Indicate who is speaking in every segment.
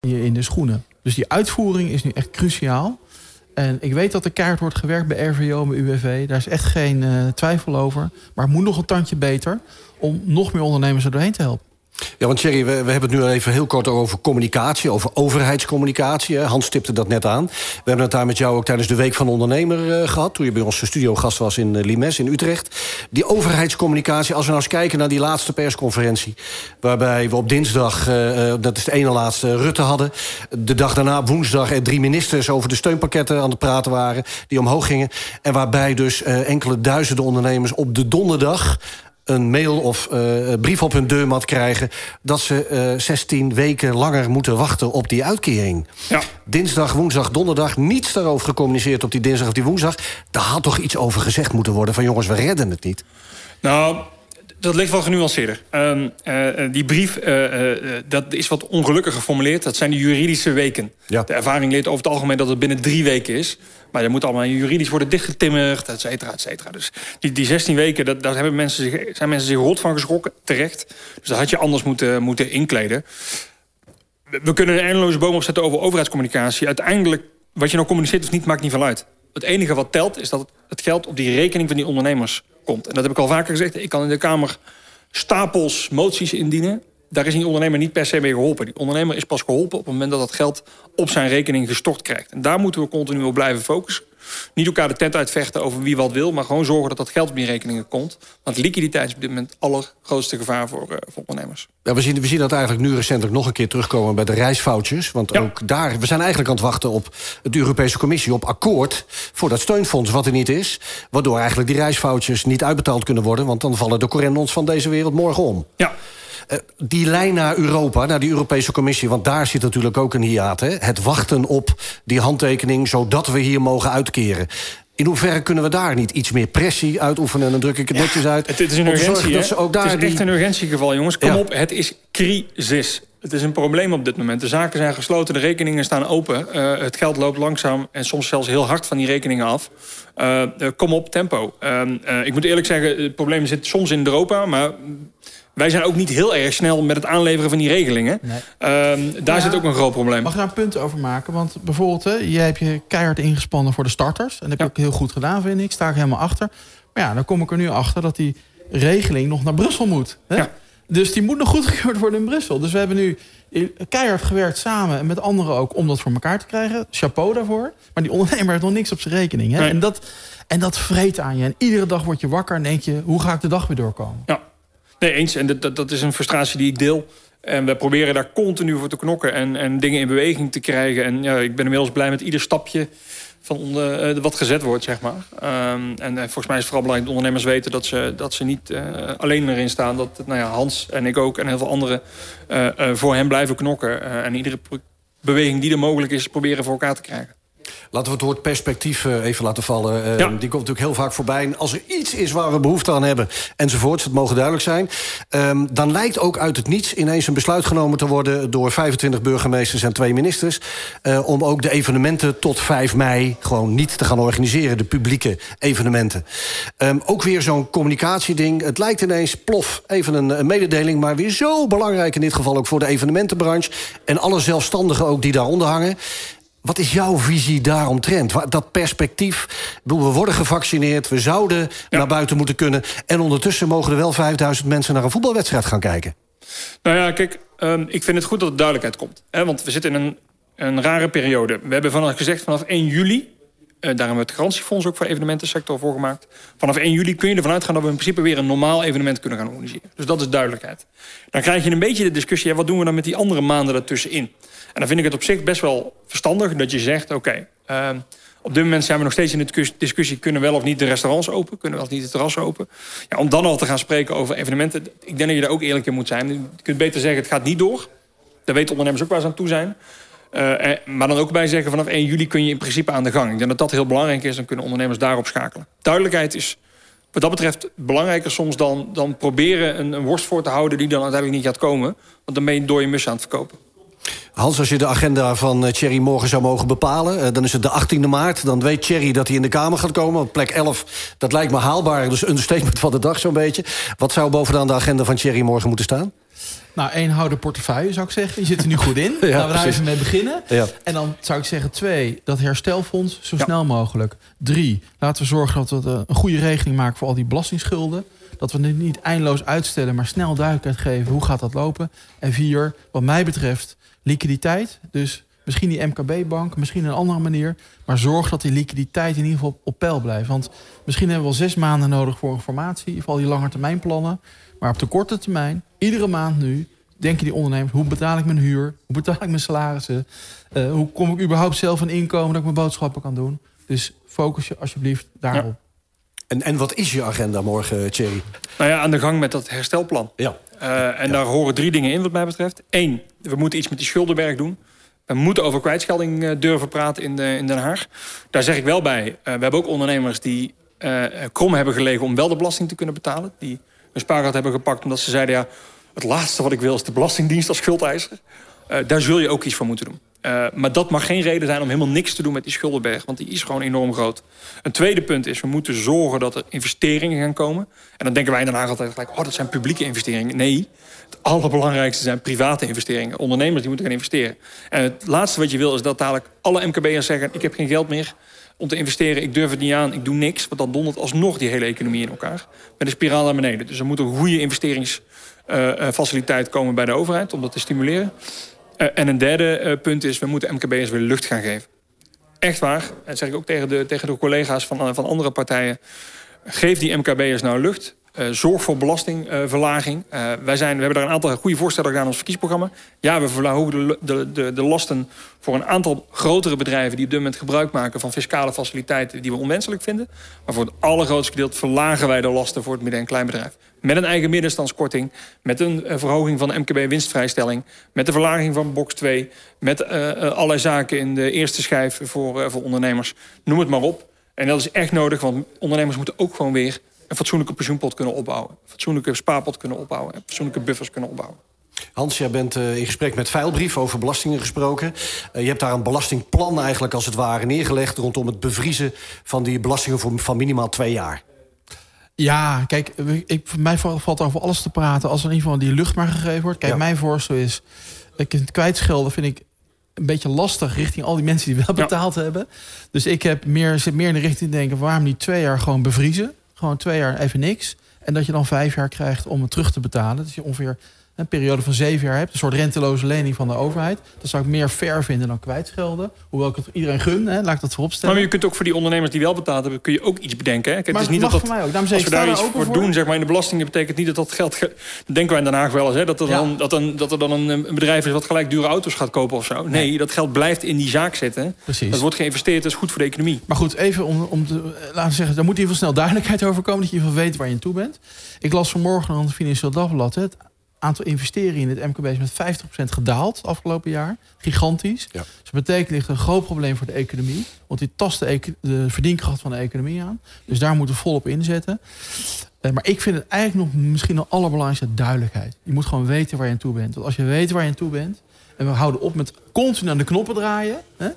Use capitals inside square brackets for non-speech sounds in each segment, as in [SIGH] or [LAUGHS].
Speaker 1: je in de schoenen. Dus die uitvoering is nu echt cruciaal. En ik weet dat er keihard wordt gewerkt bij RVO en bij UWV. Daar is echt geen uh, twijfel over. Maar het moet nog een tandje beter... om nog meer ondernemers er doorheen te helpen.
Speaker 2: Ja, want Thierry, we, hebben het nu even heel kort over communicatie, over overheidscommunicatie. Hans stipte dat net aan. We hebben het daar met jou ook tijdens de Week van de Ondernemer uh, gehad... toen je bij ons studiogast was in uh, Limes, in Utrecht. Die overheidscommunicatie, als we nou eens kijken naar die laatste persconferentie... waarbij we op dinsdag, uh, dat is de ene laatste, Rutte hadden... de dag daarna, woensdag, er drie ministers over de steunpakketten aan het praten waren... die omhoog gingen. En waarbij dus enkele duizenden ondernemers op de donderdag een mail of uh, brief op hun deurmat krijgen... dat ze uh, 16 weken langer moeten wachten op die uitkering. Ja. Dinsdag, woensdag, donderdag, niets daarover gecommuniceerd... op die dinsdag of die woensdag. Daar had toch iets over gezegd moeten worden... van jongens, we redden het niet.
Speaker 3: Nou, dat ligt wel genuanceerder. Uh, uh, die brief, uh, dat is wat ongelukkig geformuleerd. Dat zijn de juridische weken. Ja. De ervaring leert over het algemeen dat het binnen drie weken is. Maar dat moet allemaal juridisch worden dichtgetimmerd, et cetera, et cetera. Dus die, die 16 weken, dat, daar hebben mensen zich, zijn mensen zich rot van geschrokken, terecht. Dus dat had je anders moeten, moeten inkleden. We kunnen een eindeloze boom opzetten over overheidscommunicatie. Uiteindelijk, wat je nou communiceert of niet, maakt niet veel uit. Het enige wat telt, is dat het geld op die rekening van die ondernemers komt. En dat heb ik al vaker gezegd. Ik kan in de Kamer stapels moties indienen. Daar is die ondernemer niet per se mee geholpen. Die ondernemer is pas geholpen op het moment dat dat geld op zijn rekening gestort krijgt. En daar moeten we continu op blijven focussen. Niet elkaar de tent uitvechten over wie wat wil... maar gewoon zorgen dat dat geld op die rekeningen komt. Want liquiditeit is op dit moment het allergrootste gevaar voor, uh, voor ondernemers.
Speaker 2: Ja, we, zien, we zien dat eigenlijk nu recentelijk nog een keer terugkomen... bij de reisfoutjes. Want ja. ook daar, we zijn eigenlijk aan het wachten op de Europese Commissie... op akkoord voor dat steunfonds wat er niet is. Waardoor eigenlijk die reisfoutjes niet uitbetaald kunnen worden... want dan vallen de correndons van deze wereld morgen om.
Speaker 3: Ja.
Speaker 2: Uh, die lijn naar Europa, naar die Europese Commissie... want daar zit natuurlijk ook een hiaat. Hè? Het wachten op die handtekening, zodat we hier mogen uitkeren. In hoeverre kunnen we daar niet iets meer pressie uitoefenen? En dan druk ik het netjes uit.
Speaker 3: Het, het is een urgentie, dat ze ook daar het is echt een urgentiegeval, jongens. Kom ja. op, het is crisis. Het is een probleem op dit moment. De zaken zijn gesloten, de rekeningen staan open. Uh, het geld loopt langzaam en soms zelfs heel hard van die rekeningen af. Uh, uh, kom op, tempo. ik moet eerlijk zeggen, het probleem zit soms in Europa... maar wij zijn ook niet heel erg snel met het aanleveren van die regelingen. Nee. Um, daar ja, zit ook een groot probleem.
Speaker 1: Mag ik daar een punt over maken? Want bijvoorbeeld, hè, jij hebt je keihard ingespannen voor de starters. En dat heb je ja. ook heel goed gedaan, vind ik. Sta ik helemaal achter. Maar ja, dan kom ik er nu achter dat die regeling nog naar Brussel moet. Hè? Ja. Dus die moet nog goedgekeurd worden in Brussel. Dus we hebben nu keihard gewerkt samen en met anderen ook om dat voor elkaar te krijgen. Chapeau daarvoor. Maar die ondernemer heeft nog niks op zijn rekening. Hè? Nee. En, dat, en dat vreet aan je. En iedere dag word je wakker en denk je, hoe ga ik de dag weer doorkomen?
Speaker 3: Ja. Nee, eens. En dat, dat, is een frustratie die ik deel. En we proberen daar continu voor te knokken en, en dingen in beweging te krijgen. En ja, ik ben inmiddels blij met ieder stapje van uh, wat gezet wordt, zeg maar. Um, en volgens mij is het vooral belangrijk dat ondernemers weten... dat ze, dat ze niet uh, alleen erin staan. Dat nou ja, Hans en ik ook en heel veel anderen voor hen blijven knokken. en iedere beweging die er mogelijk is, proberen voor elkaar te krijgen.
Speaker 2: Laten we het woord perspectief uh, even laten vallen. Uh, ja. Die komt natuurlijk heel vaak voorbij. En als er iets is waar we behoefte aan hebben, enzovoorts, het mogen duidelijk zijn... Um, dan lijkt ook uit het niets ineens een besluit genomen te worden... door 25 burgemeesters en twee ministers... Uh, om ook de evenementen tot 5 mei gewoon niet te gaan organiseren. De publieke evenementen. Um, ook weer zo'n communicatieding. Het lijkt ineens, plof, even een, een, mededeling... maar weer zo belangrijk in dit geval ook voor de evenementenbranche... en alle zelfstandigen ook die daaronder hangen... Wat is jouw visie daaromtrent? Dat perspectief, we worden gevaccineerd... we zouden ja. naar buiten moeten kunnen... en ondertussen mogen er wel 5000 mensen naar een voetbalwedstrijd gaan kijken.
Speaker 3: Nou ja, kijk, um, ik vind het goed dat er duidelijkheid komt. Hè? Want we zitten in een, een rare periode. We hebben vanaf gezegd vanaf 1 juli... Uh, daar hebben we het garantiefonds ook voor evenementensector voor gemaakt. Vanaf 1 juli kun je ervan uitgaan dat we in principe weer een normaal evenement kunnen gaan organiseren. Dus dat is duidelijkheid. Dan krijg je een beetje de discussie, ja, wat doen we dan met die andere maanden ertussenin? En dan vind ik het op zich best wel verstandig dat je zegt... oké, uh, op dit moment zijn we nog steeds in de discussie... kunnen wel of niet de restaurants open, kunnen wel of niet de terrassen open. Ja, om dan al te gaan spreken over evenementen... ik denk dat je daar ook eerlijk in moet zijn. Je kunt beter zeggen, het gaat niet door. Daar weten ondernemers ook waar ze aan toe zijn. Uh, maar dan ook bij zeggen, vanaf 1 juli kun je in principe aan de gang. Ik denk dat dat heel belangrijk is, dan kunnen ondernemers daarop schakelen. Duidelijkheid is wat dat betreft belangrijker soms dan, dan proberen een, een worst voor te houden... die dan uiteindelijk niet gaat komen. Want dan ben je door je mus aan het verkopen.
Speaker 2: Hans, als je de agenda van uh, Thierry morgen zou mogen bepalen... Uh, dan is het de 18e maart. Dan weet Thierry dat hij in de Kamer gaat komen. Op plek 11, dat lijkt me haalbaar. Dus een statement van de dag zo'n beetje. Wat zou bovenaan de agenda van Thierry morgen moeten staan?
Speaker 1: Nou, één, hou de portefeuille, zou ik zeggen. Je zit er nu [LAUGHS] goed in. ja, Laten we daar even mee beginnen. Ja. En dan zou ik zeggen, twee, dat herstelfonds zo snel mogelijk. Drie, laten we zorgen dat we een goede regeling maken voor al die belastingsschulden. Dat we het niet eindeloos uitstellen, maar snel duidelijkheid geven. Hoe gaat dat lopen? En vier, wat mij betreft, liquiditeit. Dus misschien die MKB-bank, misschien een andere manier. Maar zorg dat die liquiditeit in ieder geval op peil blijft. Want misschien hebben we wel zes maanden nodig voor informatie. Voor al die langetermijnplannen. Maar op de korte termijn, iedere maand nu... denken die ondernemers, hoe betaal ik mijn huur? Hoe betaal ik mijn salarissen? Uh, hoe kom ik überhaupt zelf een inkomen dat ik mijn boodschappen kan doen? Dus focus je alsjeblieft daarop.
Speaker 2: En, en wat is je agenda morgen, Thierry?
Speaker 3: Nou ja, aan de gang met dat herstelplan.
Speaker 2: Ja.
Speaker 3: Uh, en daar horen drie dingen in wat mij betreft. Eén, we moeten iets met die schuldenberg doen. We moeten over kwijtschelding eh, durven praten in, de, in Den Haag. Daar zeg ik wel bij, uh, we hebben ook ondernemers die krom hebben gelegen... om wel de belasting te kunnen betalen. Die een spaargeld hebben gepakt omdat ze zeiden... ja, het laatste wat ik wil is de Belastingdienst als schuldeiser. daar zul je ook iets voor moeten doen. Uh, maar dat mag geen reden zijn om helemaal niks te doen met die schuldenberg. Want die is gewoon enorm groot. Een tweede punt is, we moeten zorgen dat er investeringen gaan komen. En dan denken wij in altijd gelijk... oh, dat zijn publieke investeringen. Nee, het allerbelangrijkste zijn private investeringen. Ondernemers die moeten gaan investeren. En het laatste wat je wil is dat dadelijk alle MKB'ers zeggen... ik heb geen geld meer om te investeren, ik durf het niet aan, ik doe niks. Want dan dondert alsnog die hele economie in elkaar. Met een spiraal naar beneden. Dus er moet een goede investeringsfaciliteit komen bij de overheid... om dat te stimuleren. Uh, en een derde uh, punt is, we moeten MKB'ers weer lucht gaan geven. Echt waar, dat zeg ik ook tegen de, tegen de collega's van, van andere partijen. Geef die MKB'ers nou lucht. Uh, zorg voor belastingverlaging. Uh, wij, zijn, we hebben daar een aantal goede voorstellen gedaan in ons verkiesprogramma. Ja, we verhogen de, de, de, de, lasten voor een aantal grotere bedrijven... die op dit moment gebruik maken van fiscale faciliteiten... die we onwenselijk vinden. Maar voor het allergrootste gedeelte verlagen wij de lasten... voor het midden- en kleinbedrijf. Met een eigen middenstandskorting. Met een uh, verhoging van de MKB-winstvrijstelling. Met de verlaging van box 2. Met allerlei zaken in de eerste schijf voor, voor ondernemers. Noem het maar op. En dat is echt nodig, want ondernemers moeten ook gewoon weer een fatsoenlijke pensioenpot kunnen opbouwen. Een fatsoenlijke spaarpot kunnen opbouwen. En fatsoenlijke buffers kunnen opbouwen.
Speaker 2: Hans, jij bent uh, in gesprek met Veilbrief over belastingen gesproken. Uh, je hebt daar een belastingplan eigenlijk als het ware neergelegd... rondom het bevriezen van die belastingen voor, van minimaal twee jaar.
Speaker 1: Ja, kijk, ik, voor mij valt over alles te praten... als er in ieder geval die lucht maar gegeven wordt. Kijk, ja. mijn voorstel is... Ik, het kwijtschelden vind ik een beetje lastig richting al die mensen die wel betaald ja. hebben. Dus ik heb meer, zit meer in de richting te denken... waarom niet twee jaar gewoon bevriezen? Gewoon twee jaar even niks. En dat je dan vijf jaar krijgt om het terug te betalen. Dat je ongeveer een periode van zeven jaar hebt. Een soort renteloze lening van de overheid. Dat zou ik meer fair vinden dan kwijtschelden. Hoewel ik het iedereen gun, hè, laat ik dat voorop stellen.
Speaker 3: Maar je kunt ook voor die ondernemers die wel betaald hebben... kun je ook iets bedenken. Hè?
Speaker 1: Kijk, maar het is niet dat dat, voor mij ook. Daarom
Speaker 3: als we daar iets voor, voor doen zeg maar, in de belastingen... betekent niet dat dat geld... Ge... denken wij in Den Haag wel eens. Hè, dat, er ja. dan, dat, een, dat er dan een, bedrijf is wat gelijk dure auto's gaat kopen of zo. Nee, nee, dat geld blijft in die zaak zitten.
Speaker 1: Precies.
Speaker 3: Dat wordt geïnvesteerd, dat is goed voor de economie.
Speaker 1: Maar goed, even om, om te, laten we zeggen... daar moet in ieder geval snel duidelijkheid over komen... dat je in ieder geval weet waar je aan toe bent. Ik las vanmorgen aan het Financieel Dagblad... Het aantal investeringen in het MKB is met 50% gedaald afgelopen jaar. Gigantisch. Ja. Dus dat betekent ligt een groot probleem voor de economie. Want die tast de, de verdienkracht van de economie aan. Dus daar moeten we volop inzetten. Uh, maar ik vind het eigenlijk nog misschien de allerbelangrijkste duidelijkheid. Je moet gewoon weten waar je aan toe bent. Want als je weet waar je aan toe bent... en we houden op met continu aan de knoppen draaien... Hè,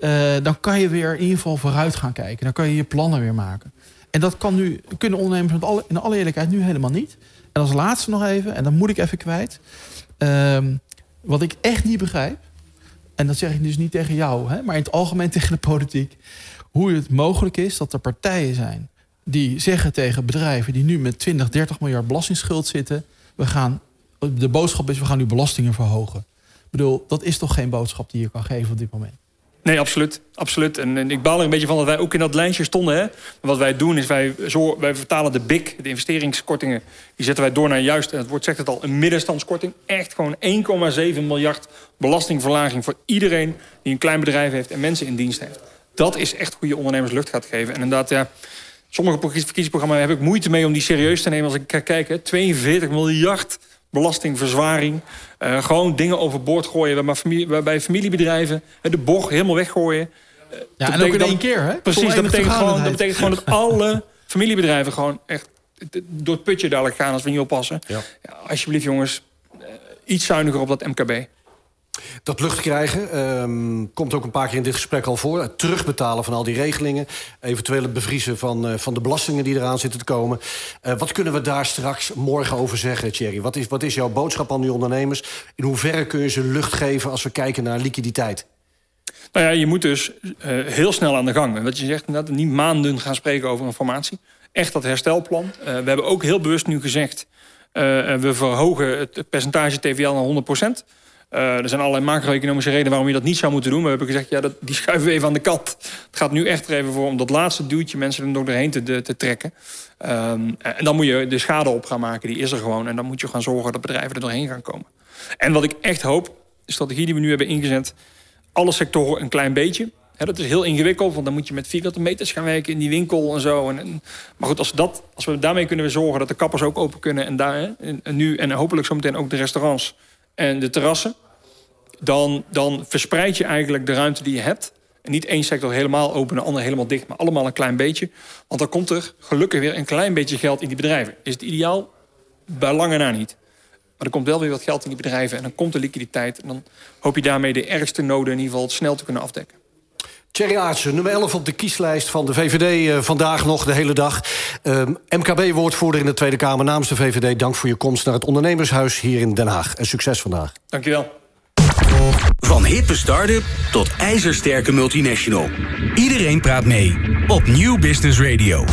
Speaker 1: uh, dan kan je weer in ieder geval vooruit gaan kijken. Dan kan je je plannen weer maken. En dat kan nu, kunnen ondernemers met alle, in alle eerlijkheid nu helemaal niet. En als laatste nog even, en dan moet ik even kwijt. Um, wat ik echt niet begrijp, en dat zeg ik dus niet tegen jou, hè, maar in het algemeen [LAUGHS] tegen de politiek. Hoe het mogelijk is dat er partijen zijn die zeggen tegen bedrijven die nu met 20, 30 miljard belastingsschuld zitten. We gaan, de boodschap is, we gaan nu belastingen verhogen. Ik bedoel, dat is toch geen boodschap die je kan geven op dit moment?
Speaker 3: Nee, absoluut. absoluut. En, ik baal er een beetje van dat wij ook in dat lijntje stonden. Hè? Wat wij doen is, wij, wij vertalen de BIC, de investeringskortingen... die zetten wij door naar juist, en het woord zegt het al, een middenstandskorting. Echt gewoon 1,7 miljard belastingverlaging... voor iedereen die een klein bedrijf heeft en mensen in dienst heeft. Dat is echt hoe je ondernemers lucht gaat geven. En inderdaad, ja, sommige verkiezingsprogramma's heb ik moeite mee om die serieus te nemen. Als ik kijk, hè, 42 miljard belastingverzwaring. Uh, gewoon dingen overboord gooien waarbij, familie, waarbij familiebedrijven de bocht helemaal weggooien.
Speaker 1: Uh, ja, en ook in één keer, hè?
Speaker 3: Precies, dat betekent, gewoon, dat betekent gewoon dat alle familiebedrijven gewoon echt door het putje dadelijk gaan als we niet oppassen. Ja. Ja, alsjeblieft jongens, uh, iets zuiniger op dat MKB.
Speaker 2: Dat lucht krijgen ehm, komt ook een paar keer in dit gesprek al voor. Het terugbetalen van al die regelingen. Eventueel het bevriezen van, uh, van de belastingen die eraan zitten te komen. Uh, wat kunnen we daar straks morgen over zeggen, Thierry? Wat is, wat is jouw boodschap aan die ondernemers? In hoeverre kun je ze lucht geven als we kijken naar liquiditeit?
Speaker 3: Nou ja, je moet dus uh, heel snel aan de gang. Wat je zegt, niet maanden gaan spreken over een formatie. Echt dat herstelplan. we hebben ook heel bewust nu gezegd... we verhogen het percentage TVL naar 100 procent. Uh, er zijn allerlei macro-economische redenen waarom je dat niet zou moeten doen. Maar we hebben gezegd, ja, dat, die schuiven we even aan de kant. Het gaat nu echt er even voor om dat laatste duwtje mensen er nog doorheen te, te trekken. Um, en dan moet je de schade op gaan maken, die is er gewoon. En dan moet je gaan zorgen dat bedrijven er doorheen gaan komen. En wat ik echt hoop, de strategie die we nu hebben ingezet... alle sectoren een klein beetje. Dat is heel ingewikkeld, want dan moet je met vierkante meters gaan werken in die winkel en zo. En, maar goed, als, dat, als we daarmee kunnen we zorgen dat de kappers ook open kunnen... en, daar, en nu en hopelijk zometeen ook de restaurants en de terrassen dan, dan verspreid je eigenlijk de ruimte die je hebt. En niet één sector helemaal open en de andere helemaal dicht... maar allemaal een klein beetje. Want dan komt er gelukkig weer een klein beetje geld in die bedrijven. Is het ideaal? Bij lange na niet. Maar er komt wel weer wat geld in die bedrijven... en dan komt de liquiditeit. En dan hoop je daarmee de ergste noden in ieder geval snel te kunnen afdekken.
Speaker 2: Thierry Aartsen, nummer 11 op de kieslijst van de VVD uh, vandaag nog de hele dag. Uh, ehm, MKB-woordvoerder in de Tweede Kamer namens de VVD. Dank voor je komst naar het ondernemershuis hier in Den Haag. En succes vandaag.
Speaker 3: Dankjewel.
Speaker 4: Van hippe start-up tot ijzersterke multinational. Iedereen praat mee op New Business Radio.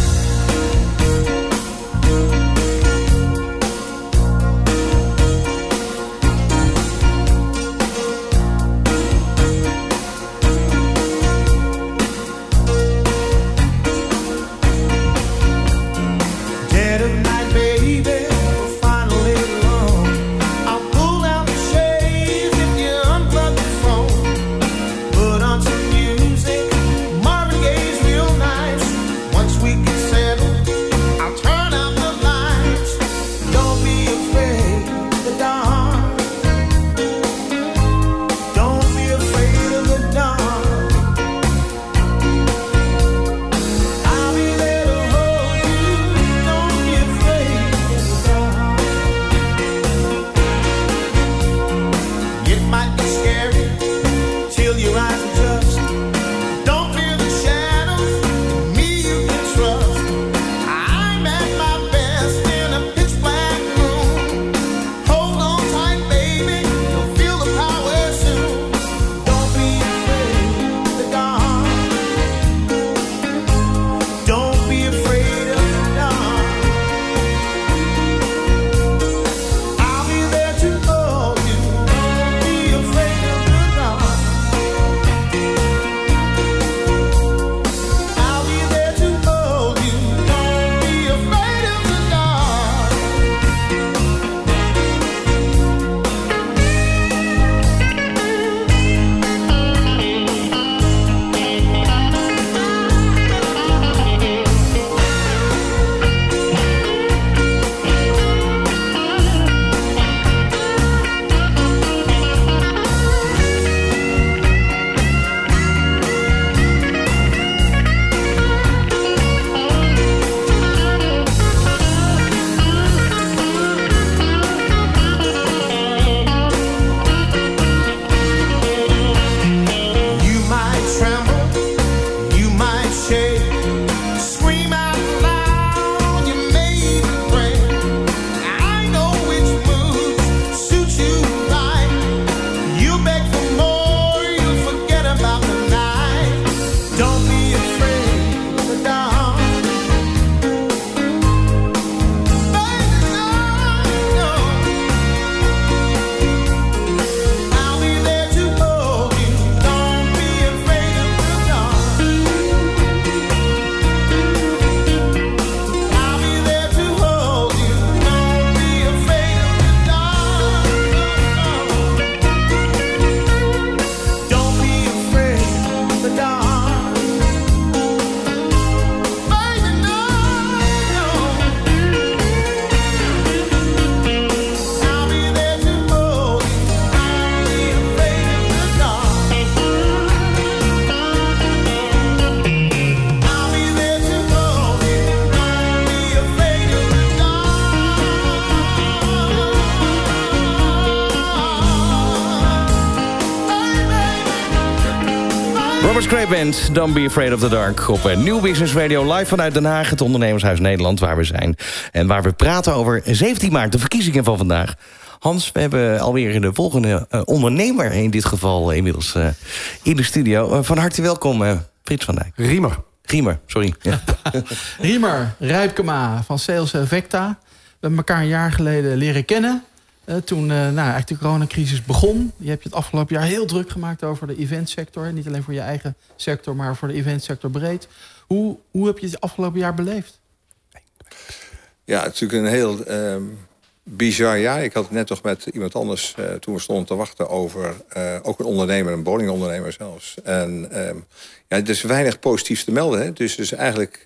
Speaker 5: Band, Don't Be Afraid of the Dark... op een New Business Radio live vanuit Den Haag... het ondernemershuis Nederland, waar we zijn. En waar we praten over 17 maart, de verkiezingen van vandaag. Hans, we hebben alweer de volgende uh, ondernemer... in dit geval uh, inmiddels uh, in de studio. van harte welkom, Frits van Dijk.
Speaker 2: Riemer.
Speaker 5: Riemer, sorry. [LAUGHS] Ja.
Speaker 1: Riemer Rijpkema van Sales Vecta. We hebben elkaar een jaar geleden leren kennen... Uh, toen uh, nou, eigenlijk de coronacrisis begon. Je hebt je het afgelopen jaar heel druk gemaakt over de eventsector. Niet alleen voor je eigen sector, maar voor de eventsector breed. Hoe, hoe heb je het afgelopen jaar beleefd?
Speaker 6: Ja, het is natuurlijk een heel um, bizar jaar. Ik had het net nog met iemand anders uh, toen we stonden te wachten over... ook een ondernemer, een bowlingondernemer zelfs. En um, ja, er is weinig positiefs te melden. Hè? Dus, dus eigenlijk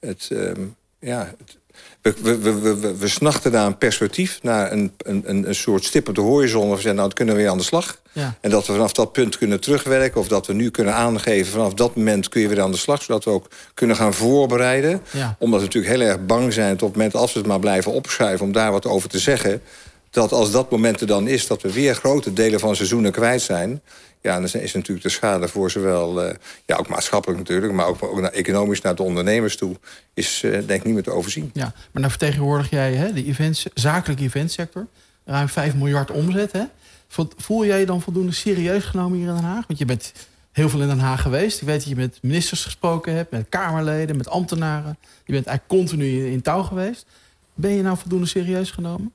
Speaker 6: het... Um, ja, het, we, we, we, we, snachten naar een perspectief, naar een, een, een soort stip op de horizon. Waar we zeggen, nou, dan kunnen we weer aan de slag. Ja. En dat we vanaf dat punt kunnen terugwerken. Of dat we nu kunnen aangeven, vanaf dat moment kun je weer aan de slag. Zodat we ook kunnen gaan voorbereiden. Ja. Omdat we natuurlijk heel erg bang zijn op het moment, als we het maar blijven opschuiven... om daar wat over te zeggen dat als dat moment er dan is... dat we weer grote delen van seizoenen kwijt zijn... ja, dan is natuurlijk de schade voor zowel... Uh, ja, ook maatschappelijk natuurlijk... maar ook, ook naar, economisch naar de ondernemers toe... is uh, denk ik niet meer te overzien.
Speaker 1: Ja, maar dan vertegenwoordig jij hè, de events, zakelijke eventsector. Ruim 5 miljard omzet. Hè? Voel jij je dan voldoende serieus genomen hier in Den Haag? Want je bent heel veel in Den Haag geweest. Ik weet dat je met ministers gesproken hebt, met Kamerleden, met ambtenaren. Je bent eigenlijk continu in touw geweest. Ben je nou voldoende serieus genomen?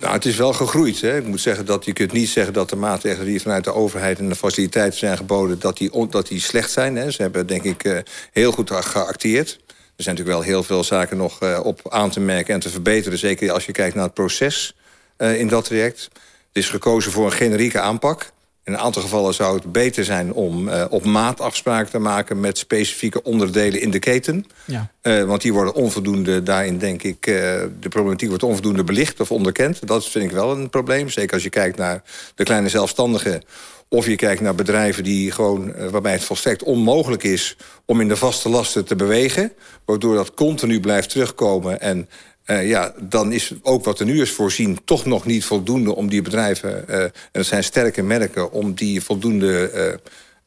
Speaker 6: Nou, het is wel gegroeid. Hè. Ik moet zeggen dat je kunt niet zeggen dat de maatregelen die vanuit de overheid en de faciliteiten zijn geboden, dat die, dat die slecht zijn. Hè. Ze hebben denk ik uh, heel goed geacteerd. Er zijn natuurlijk wel heel veel zaken nog uh, op aan te merken en te verbeteren. Zeker als je kijkt naar het proces uh, in dat traject. Het is gekozen voor een generieke aanpak. In een aantal gevallen zou het beter zijn om uh, op maat afspraken te maken... met specifieke onderdelen in de keten. Ja. Uh, want die worden onvoldoende, daarin denk ik... Uh, de problematiek wordt onvoldoende belicht of onderkend. Dat vind ik wel een probleem. Zeker als je kijkt naar de kleine zelfstandigen... of je kijkt naar bedrijven die gewoon, waarbij het volstrekt onmogelijk is... om in de vaste lasten te bewegen. Waardoor dat continu blijft terugkomen... en uh, ja, dan is ook wat er nu is voorzien toch nog niet voldoende om die bedrijven... Uh, en dat zijn sterke merken, om die voldoende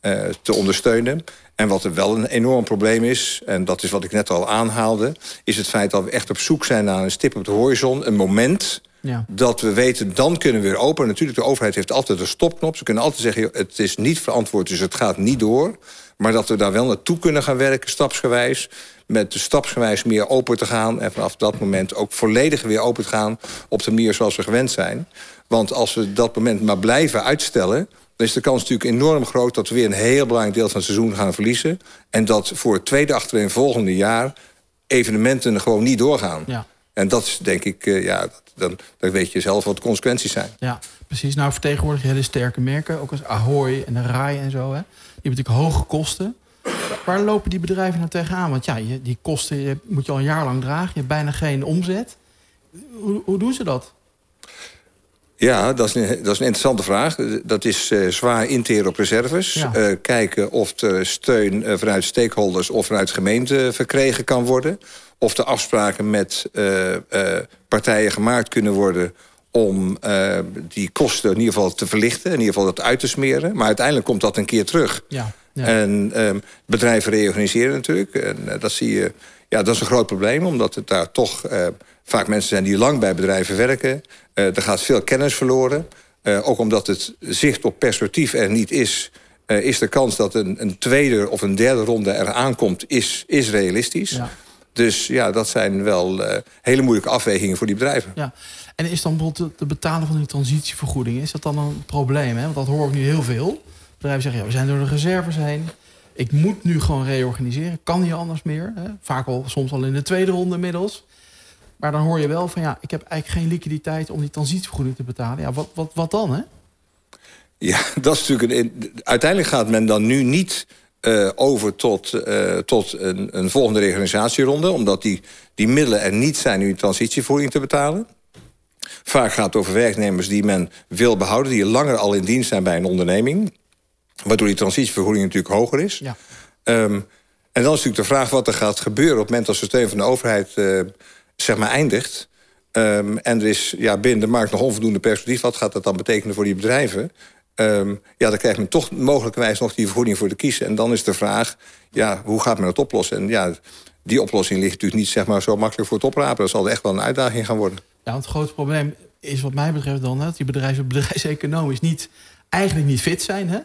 Speaker 6: uh, te ondersteunen. En wat er wel een enorm probleem is, en dat is wat ik net al aanhaalde... is het feit dat we echt op zoek zijn naar een stip op de horizon. Een moment ja. dat we weten, dan kunnen we weer open. Natuurlijk, de overheid heeft altijd een stopknop. Ze kunnen altijd zeggen, het is niet verantwoord, dus het gaat niet door. Maar dat we daar wel naartoe kunnen gaan werken, stapsgewijs met de stapsgewijs meer open te gaan... en vanaf dat moment ook volledig weer open te gaan... op de manier zoals we gewend zijn. Want als we dat moment maar blijven uitstellen... dan is de kans natuurlijk enorm groot... dat we weer een heel belangrijk deel van het seizoen gaan verliezen. En dat voor het tweede achterin volgende jaar... evenementen gewoon niet doorgaan. Ja. En dat is denk ik, uh, ja, dan, dan weet je zelf wat de consequenties zijn.
Speaker 1: Ja, precies. Nou vertegenwoordig je hele sterke merken. Ook als Ahoy en de RAI en zo. Hè. Die hebben natuurlijk hoge kosten. Waar lopen die bedrijven nou tegenaan? Want ja, je, die kosten je, moet je al een jaar lang dragen. Je hebt bijna geen omzet. Hoe, hoe doen ze dat?
Speaker 6: Ja, dat is, een, dat is een interessante vraag. Dat is uh, zwaar interen op reserves. Ja. Uh, kijken of er steun uh, vanuit stakeholders of vanuit gemeente verkregen kan worden. Of de afspraken met partijen gemaakt kunnen worden om die kosten in ieder geval te verlichten. In ieder geval dat uit te smeren. Maar uiteindelijk komt dat een keer terug. Ja. En um, bedrijven reorganiseren natuurlijk. En uh, dat zie je. Ja, dat is een groot probleem, omdat het daar toch uh, vaak mensen zijn die lang bij bedrijven werken. Uh, er gaat veel kennis verloren. ook omdat het zicht op perspectief er niet is, is de kans dat een, een, tweede of een derde ronde er aankomt, is, is realistisch. Ja. Dus ja, dat zijn wel hele moeilijke afwegingen voor die bedrijven.
Speaker 1: Ja. En is dan bijvoorbeeld de betalen van die transitievergoeding, is dat dan een probleem? Hè? Want dat hoor ik nu heel veel bedrijven zeggen, ja, we zijn door de reserves heen. Ik moet nu gewoon reorganiseren. Kan niet anders meer. Hè? Vaak al, soms al in de tweede ronde inmiddels. Maar dan hoor je wel van ja, ik heb eigenlijk geen liquiditeit om die transitievergoeding te betalen. Ja, wat, wat, wat dan hè?
Speaker 6: Ja, dat is natuurlijk een, uiteindelijk gaat men dan nu niet uh, over tot, uh, tot een, een, volgende reorganisatieronde, omdat die, die middelen er niet zijn om die transitievergoeding te betalen. Vaak gaat het over werknemers die men wil behouden, die langer al in dienst zijn bij een onderneming. Waardoor die transitievergoeding natuurlijk hoger is. Ja. Um, en dan is natuurlijk de vraag wat er gaat gebeuren... op het moment als de steun van de overheid uh, zeg maar eindigt. Um, en er is ja, binnen de markt nog onvoldoende perspectief. Wat gaat dat dan betekenen voor die bedrijven? Um, ja, dan krijgt men toch mogelijkerwijs nog die vergoeding voor de kiezen. En dan is de vraag, ja, hoe gaat men het oplossen? En ja, die oplossing ligt natuurlijk niet zeg maar, zo makkelijk voor het oprapen. Dat zal echt wel een uitdaging gaan worden.
Speaker 1: Ja, want het grote probleem is wat mij betreft dan... dat die bedrijven [LAUGHS] bedrijfseconomisch niet, eigenlijk niet fit zijn... Hè?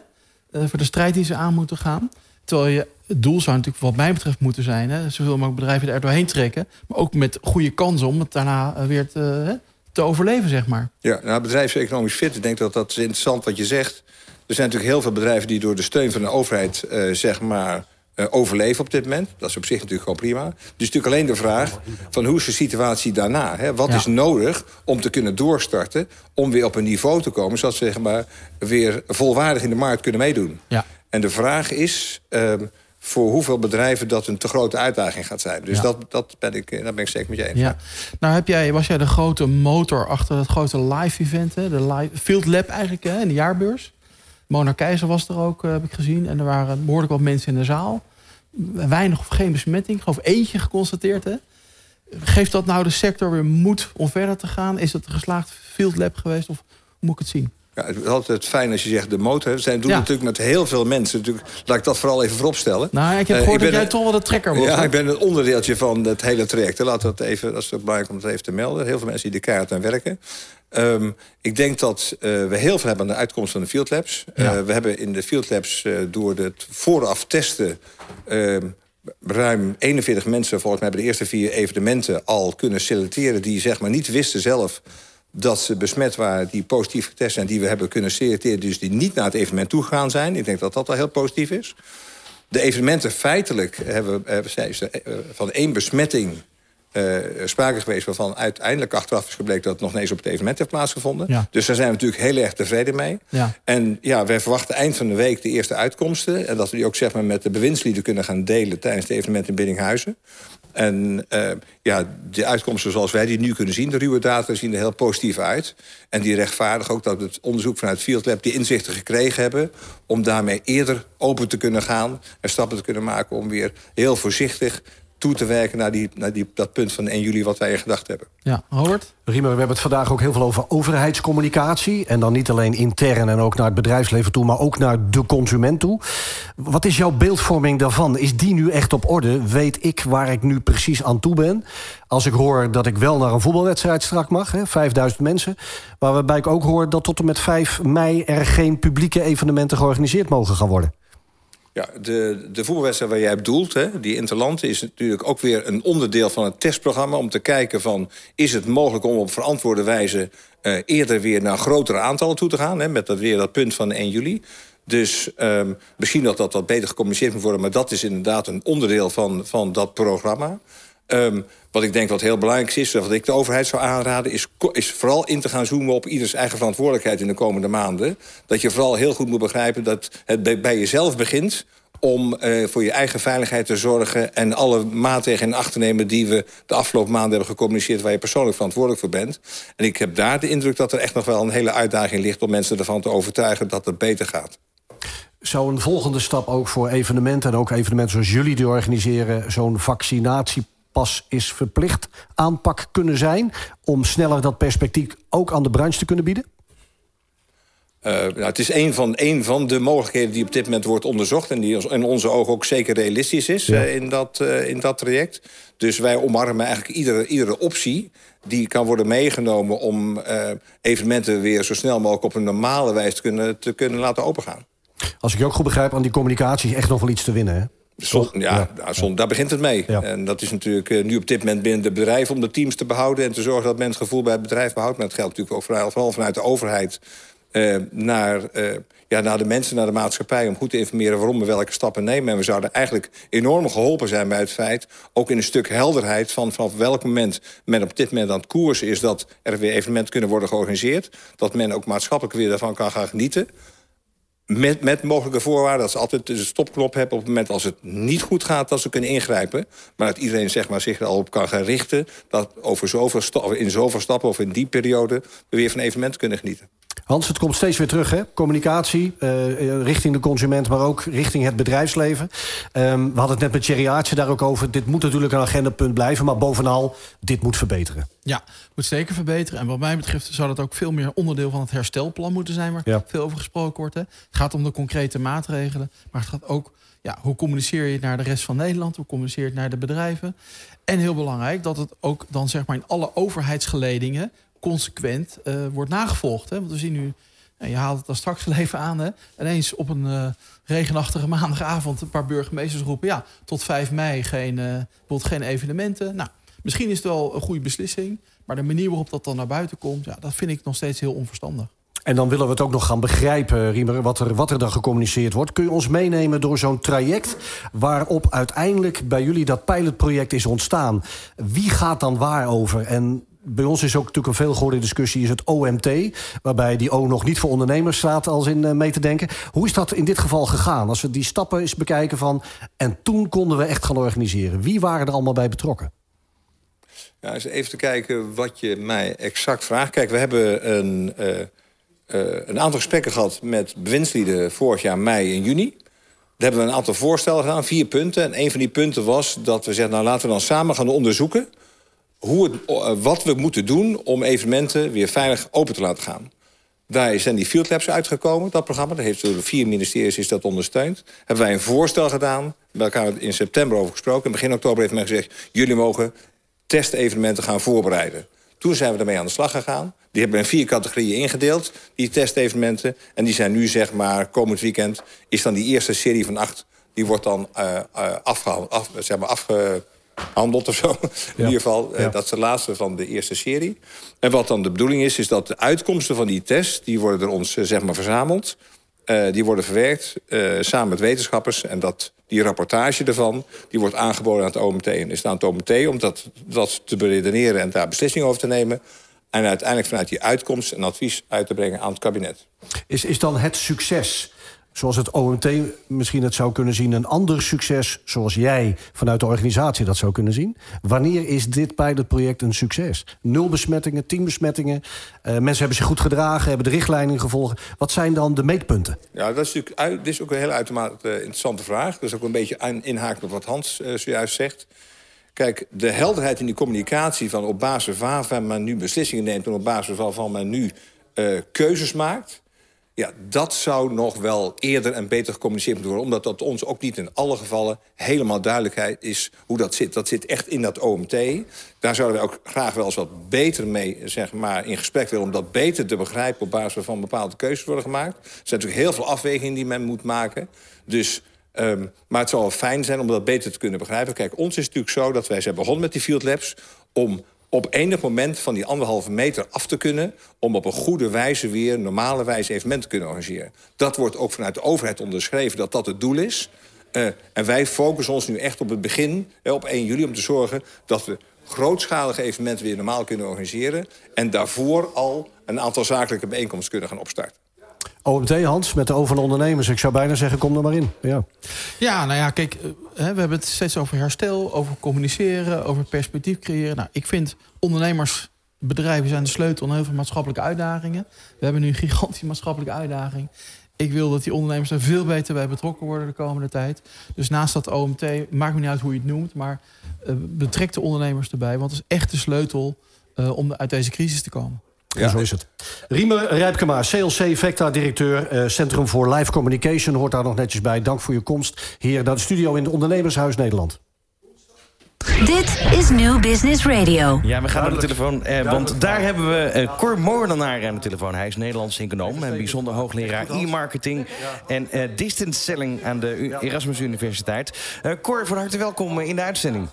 Speaker 1: Uh, voor de strijd die ze aan moeten gaan. Terwijl je, het doel zou natuurlijk wat mij betreft moeten zijn... Hè? zoveel mogelijk bedrijven er doorheen trekken... maar ook met goede kansen om het daarna uh, weer te, te overleven, zeg maar.
Speaker 6: Ja, nou, bedrijfseconomisch fit, ik denk dat dat is interessant wat je zegt. Er zijn natuurlijk heel veel bedrijven die door de steun van de overheid... zeg maar overleven op dit moment. Dat is op zich natuurlijk gewoon prima. Dus natuurlijk alleen de vraag van hoe is de situatie daarna? Hè? Wat is nodig om te kunnen doorstarten... om weer op een niveau te komen... zodat ze zeg maar, weer volwaardig in de markt kunnen meedoen. Ja. En de vraag is... Uh, voor hoeveel bedrijven dat een te grote uitdaging gaat zijn. Dus ja. dat, dat ben ik, daar ben ik zeker met je eens.
Speaker 1: Ja. Nou heb jij, was jij de grote motor achter het grote live-event... de live, Field Lab eigenlijk, hè, in de jaarbeurs? Mona Keizer was er ook, uh, heb ik gezien. En er waren behoorlijk wat mensen in de zaal. Weinig of geen besmetting. Ik geloof eentje geconstateerd. Hè? Geeft dat nou de sector weer moed om verder te gaan? Is het een geslaagd field lab geweest? Of hoe moet ik het zien?
Speaker 6: Ja, het is altijd fijn als je zegt de motor. We zijn doen ja. natuurlijk met heel veel mensen. Natuurlijk, laat ik dat vooral even vooropstellen.
Speaker 1: Nou, ik heb gehoord uh, dat jij toch wel de trekker was.
Speaker 6: Ja, ik ben een onderdeeltje van het hele traject. Laat dat even, dat is ook belangrijk om het even te melden. Heel veel mensen die de kaart aan werken. Um, ik denk dat uh, we heel veel hebben aan de uitkomst van de Field Labs. Ja. Uh, we hebben in de Field Labs uh, door het vooraf testen... ruim 41 mensen volgens mij bij de eerste vier evenementen al kunnen selecteren... die zeg maar niet wisten zelf dat ze besmet waren, die positief getest zijn... die we hebben kunnen selecteren, dus die niet naar het evenement toegegaan zijn. Ik denk dat dat al heel positief is. De evenementen feitelijk hebben, hebben van één besmetting uh, sprake geweest waarvan uiteindelijk achteraf is gebleken dat het nog ineens op het evenement heeft plaatsgevonden. Ja. Dus daar zijn we natuurlijk heel erg tevreden mee. Ja. En ja, wij verwachten eind van de week de eerste uitkomsten. En dat we die ook zeg maar, met de bewindslieden kunnen gaan delen tijdens het evenement in Biddinghuizen. En uh, ja, de uitkomsten zoals wij die nu kunnen zien, de ruwe data, zien er heel positief uit. En die rechtvaardigen ook dat het onderzoek vanuit Field Lab die inzichten gekregen hebben... om daarmee eerder open te kunnen gaan en stappen te kunnen maken... om weer heel voorzichtig toe te werken naar, die, naar die, dat punt van 1 juli wat wij in gedacht hebben.
Speaker 1: Ja, Howard?
Speaker 2: Riemer, we hebben het vandaag ook heel veel over overheidscommunicatie. En dan niet alleen intern en ook naar het bedrijfsleven toe... maar ook naar de consument toe. Wat is jouw beeldvorming daarvan? Is die nu echt op orde? Weet ik waar ik nu precies aan toe ben? Als ik hoor dat ik wel naar een voetbalwedstrijd strak mag, hè, 5000 mensen... waarbij ik ook hoor dat tot en met 5 mei... er geen publieke evenementen georganiseerd mogen gaan worden.
Speaker 6: Ja, de, de voetbalwedstrijd waar jij bedoelt, hè, die Interland... is natuurlijk ook weer een onderdeel van het testprogramma... om te kijken van, is het mogelijk om op verantwoorde wijze... Uh, eerder weer naar grotere aantallen toe te gaan... Hè, met dat weer dat punt van 1 juli. Dus um, misschien dat dat wat beter gecommuniceerd moet worden... maar dat is inderdaad een onderdeel van, van dat programma. Um, wat ik denk wat heel belangrijk is, wat ik de overheid zou aanraden... Is, is vooral in te gaan zoomen op ieders eigen verantwoordelijkheid in de komende maanden. Dat je vooral heel goed moet begrijpen dat het bij, bij jezelf begint om uh, voor je eigen veiligheid te zorgen... en alle maatregelen in acht te nemen die we de afgelopen maanden hebben gecommuniceerd... waar je persoonlijk verantwoordelijk voor bent. En ik heb daar de indruk dat er echt nog wel een hele uitdaging ligt... om mensen ervan te overtuigen dat het beter gaat.
Speaker 2: Zou een volgende stap ook voor evenementen... en ook evenementen zoals jullie die organiseren... zo'n vaccinatie pas is verplicht aanpak kunnen zijn... om sneller dat perspectief ook aan de branche te kunnen bieden?
Speaker 6: Uh, nou, het is een van, een van de mogelijkheden die op dit moment wordt onderzocht... en die in onze ogen ook zeker realistisch is ja. uh, in, dat, uh, in dat traject. Dus wij omarmen eigenlijk iedere, iedere optie die kan worden meegenomen... om evenementen weer zo snel mogelijk op een normale wijze te kunnen, te kunnen laten opengaan.
Speaker 2: Als ik je ook goed begrijp, aan die communicatie is echt nog wel iets te winnen, hè?
Speaker 6: Zon, ja, ja. Zon, daar begint het mee. Ja. En dat is natuurlijk uh, nu op dit moment binnen de bedrijf... om de teams te behouden en te zorgen dat men het gevoel bij het bedrijf behoudt. Maar dat geldt natuurlijk ook vooral, vooral vanuit de overheid... Uh, naar, uh, ja, naar de mensen, naar de maatschappij... om goed te informeren waarom we welke stappen nemen. En we zouden eigenlijk enorm geholpen zijn bij het feit... ook in een stuk helderheid van vanaf welk moment men op dit moment aan het koers is... dat er weer evenementen kunnen worden georganiseerd. Dat men ook maatschappelijk weer daarvan kan gaan genieten... Met, met mogelijke voorwaarden dat ze altijd de stopknop hebben... op het moment als het niet goed gaat, dat ze kunnen ingrijpen. Maar dat iedereen zeg maar, zich er al op kan gaan richten... dat over zoveel in zoveel stappen of in die periode... we weer van evenementen kunnen genieten.
Speaker 2: Hans, het komt steeds weer terug, hè? Communicatie uh, richting de consument, maar ook richting het bedrijfsleven. Um, we hadden het net met Thierry Aartje daar ook over. Dit moet natuurlijk een agendapunt blijven, maar bovenal, dit moet verbeteren.
Speaker 1: Ja, moet zeker verbeteren. En wat mij betreft zou dat ook veel meer onderdeel van het herstelplan moeten zijn... waar veel over gesproken wordt. Hè? Het gaat om de concrete maatregelen, maar het gaat ook... Ja, hoe communiceer je naar de rest van Nederland? Hoe communiceer je naar de bedrijven? En heel belangrijk, dat het ook dan zeg maar in alle overheidsgeledingen consequent uh, wordt nagevolgd. Hè? Want we zien nu, je haalt het dan straks even aan, hè? ineens op een uh, regenachtige maandagavond een paar burgemeesters roepen, ja, tot 5 mei geen, uh, geen evenementen. Nou, misschien is het wel een goede beslissing, maar de manier waarop dat dan naar buiten komt, ja, dat vind ik nog steeds heel onverstandig.
Speaker 2: En dan willen we het ook nog gaan begrijpen, Riemer, wat er, wat er dan gecommuniceerd wordt. Kun je ons meenemen door zo'n traject waarop uiteindelijk bij jullie dat pilotproject is ontstaan? Wie gaat dan waar over? En bij ons is ook natuurlijk een veelgehoorde discussie... is het OMT, waarbij die O nog niet voor ondernemers staat... als in uh, mee te denken. Hoe is dat in dit geval gegaan? Als we die stappen eens bekijken van... en toen konden we echt gaan organiseren. Wie waren er allemaal bij betrokken?
Speaker 6: Ja, eens even te kijken wat je mij exact vraagt. Kijk, we hebben een, uh, uh, een aantal gesprekken gehad... met bewindslieden vorig jaar mei en juni... Daar hebben we een aantal voorstellen gedaan, vier punten. En een van die punten was dat we zeggen... nou laten we dan samen gaan onderzoeken hoe eh, wat we moeten doen om evenementen weer veilig open te laten gaan. Daar zijn die field labs uitgekomen, dat programma. Dat heeft door de vier ministeries is dat ondersteund. Hebben wij een voorstel gedaan. Bij elkaar in september over gesproken. begin oktober heeft men gezegd... jullie mogen testevenementen gaan voorbereiden. Toen zijn we ermee aan de slag gegaan. Die hebben we in vier categorieën ingedeeld, die testevenementen. En die zijn nu, zeg maar, komend weekend... is dan die eerste serie van acht... die wordt dan uh, afgehaald, af, zeg maar, afge handelt of zo. In ieder geval, eh, dat is de laatste van de eerste serie. En wat dan de bedoeling is, is dat de uitkomsten van die test... die worden door ons eh, zeg maar verzameld. Uh, die worden verwerkt uh, samen met wetenschappers. En dat, die rapportage ervan die wordt aangeboden aan het OMT. En is aan het OMT om dat, dat te beredeneren en daar beslissingen over te nemen. En uiteindelijk vanuit die uitkomst een advies uit te brengen aan het kabinet.
Speaker 2: Is, is dan het succes zoals het OMT misschien het zou kunnen zien... een ander succes zoals jij vanuit de organisatie dat zou kunnen zien? Wanneer is dit pilotproject een succes? Nul besmettingen, tien besmettingen. Uh, mensen hebben zich goed gedragen, hebben de richtlijnen gevolgd. Wat zijn dan de meetpunten?
Speaker 6: Ja, dat is natuurlijk dit is ook een hele uitermate uh, interessante vraag. Dat is ook een beetje inhaakt op wat Hans uh, zojuist zegt. Kijk, de helderheid in die communicatie van op basis waarvan men nu beslissingen neemt... en op basis waarvan men nu keuzes maakt ja, dat zou nog wel eerder en beter gecommuniceerd moeten worden. Omdat dat ons ook niet in alle gevallen helemaal duidelijkheid is hoe dat zit. Dat zit echt in dat OMT. Daar zouden we ook graag wel eens wat beter mee zeg maar, in gesprek willen... om dat beter te begrijpen op basis waarvan bepaalde keuzes worden gemaakt. Er zijn natuurlijk heel veel afwegingen die men moet maken. Dus Um, maar het zou wel fijn zijn om dat beter te kunnen begrijpen. Kijk, ons is natuurlijk zo dat wij zijn begonnen met die field labs... om op enig moment van die anderhalve meter af te kunnen... om op een goede wijze weer, normale wijze evenementen te kunnen organiseren. Dat wordt ook vanuit de overheid onderschreven dat dat het doel is. Uh, en wij focussen ons nu echt op het begin, uh, op 1 juli... om te zorgen dat we grootschalige evenementen weer normaal kunnen organiseren... en daarvoor al een aantal zakelijke bijeenkomsten kunnen gaan opstarten.
Speaker 2: OMT, Hans, met de overal ondernemers. Ik zou bijna zeggen, kom er maar in. Ja,
Speaker 1: ja nou ja, kijk, eh, we hebben het steeds over herstel, over communiceren, over perspectief creëren. Nou, ik vind ondernemers, bedrijven zijn de sleutel aan heel veel maatschappelijke uitdagingen. We hebben nu een gigantische maatschappelijke uitdaging. Ik wil dat die ondernemers er veel beter bij betrokken worden de komende tijd. Dus naast dat OMT, maakt me niet uit hoe je het noemt... maar uh, betrek de ondernemers erbij. Want het is echt de sleutel uh, om uit deze crisis te komen.
Speaker 2: Ja, zo is het. Riemer Rijpkema, CLC Vecta-directeur... Uh, Centrum voor Live Communication, hoort daar nog netjes bij. Dank voor je komst hier naar de studio in het Ondernemershuis Nederland.
Speaker 7: Dit is New Business Radio.
Speaker 5: Ja, we gaan naar de telefoon, eh, want daar hebben we eh, Cor Moordenaar aan de telefoon. Hij is Nederlands econoom en bijzonder hoogleraar e-marketing... en eh, distance selling aan de Erasmus Universiteit. Uh, Cor, van harte welkom in de uitzending.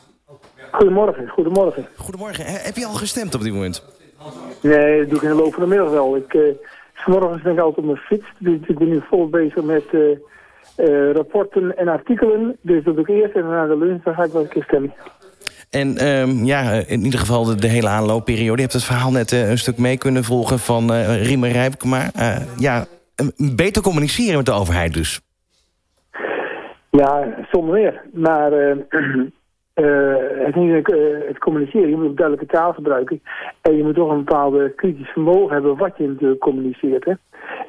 Speaker 8: Goedemorgen, goedemorgen.
Speaker 5: Goedemorgen. Heb je al gestemd op dit moment?
Speaker 8: Nee, dat doe ik in de loop van de middag wel. Ik, uh, vanmorgen ben ik altijd op mijn fiets. Dus ik ben nu vol bezig met uh, uh, rapporten en artikelen. Dus dat doe ik eerst en na de lunch dan ga ik wel een keer stemmen.
Speaker 5: En um, ja, in ieder geval de, de, hele aanloopperiode. Je hebt het verhaal net een stuk mee kunnen volgen van uh, Riemer Rijpkema. ja, beter communiceren met de overheid dus.
Speaker 8: Ja, zonder meer. Maar [CLEARS THROAT] het, niet, het communiceren, je moet ook duidelijke taal gebruiken. En je moet toch een bepaalde kritisch vermogen hebben wat je communiceert. Hè?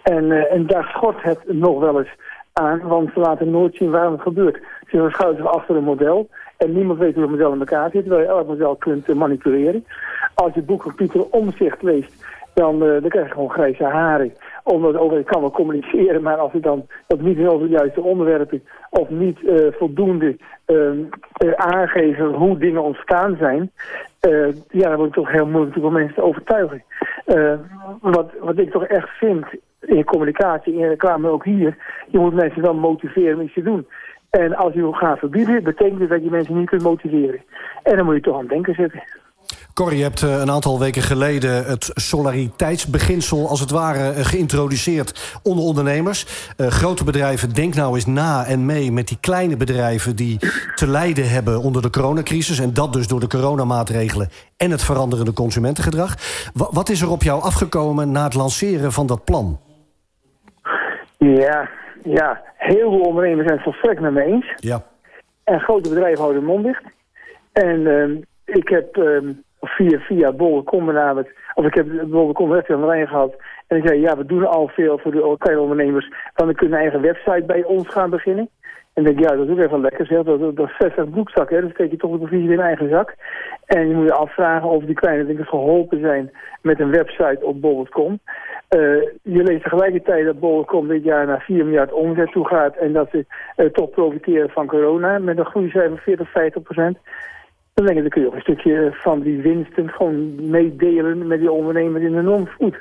Speaker 8: En, en daar schort het nog wel eens aan, want ze laten nooit zien waarom het gebeurt. Ze verschuiven zich achter een model en niemand weet hoe het model in elkaar zit, terwijl je elk model kunt manipuleren. Als je het boek van Pieter Omzicht leest, dan, uh, dan krijg je gewoon grijze haren. Omdat over kan wel communiceren, maar als je dan dat niet over de juiste onderwerpen of niet uh, voldoende uh, aangeven hoe dingen ontstaan zijn, ja, dan wordt het toch heel moeilijk om mensen te overtuigen. wat, wat ik toch echt vind in communicatie, in reclame ook hier, je moet mensen wel motiveren om iets te doen. En als je gaat verbieden, betekent het dat je mensen niet kunt motiveren. En dan moet je toch aan het denken zetten.
Speaker 2: Corrie, je hebt eh, een aantal weken geleden het solidariteitsbeginsel als het ware eh, geïntroduceerd onder ondernemers. Uh, grote bedrijven, denk nou eens na en mee met die kleine bedrijven die te lijden hebben onder de coronacrisis. En dat dus door de coronamaatregelen en het veranderende consumentengedrag. wat is er op jou afgekomen na het lanceren van dat plan?
Speaker 8: Ja, ja, heel veel ondernemers zijn het volstrekt met me eens.
Speaker 2: Ja.
Speaker 8: En grote bedrijven houden hun mond dicht. En uh, ik heb uh, via, via Bol.com benaderd, of ik heb Bol.com aan de lijn gehad. En ik zei, ja, we doen al veel voor de kleine ondernemers. Dan kunnen een eigen website bij ons gaan beginnen. En denk ja, dat is ook even lekker zeg. Dat, dat, dat is 60 broekzakken. Dan steek je toch de provisie in eigen zak. En je moet je afvragen of die kleine dingen geholpen zijn met een website op bol.com. Uh, je leest tegelijkertijd dat bol.com dit jaar naar 4 miljard omzet toe gaat... en dat ze uh, toch profiteren van corona met een groeicijfer van 40, 50 procent. Dan denk ik, dan kun je ook een stukje van die winsten gewoon meedelen met die ondernemers in de non-food.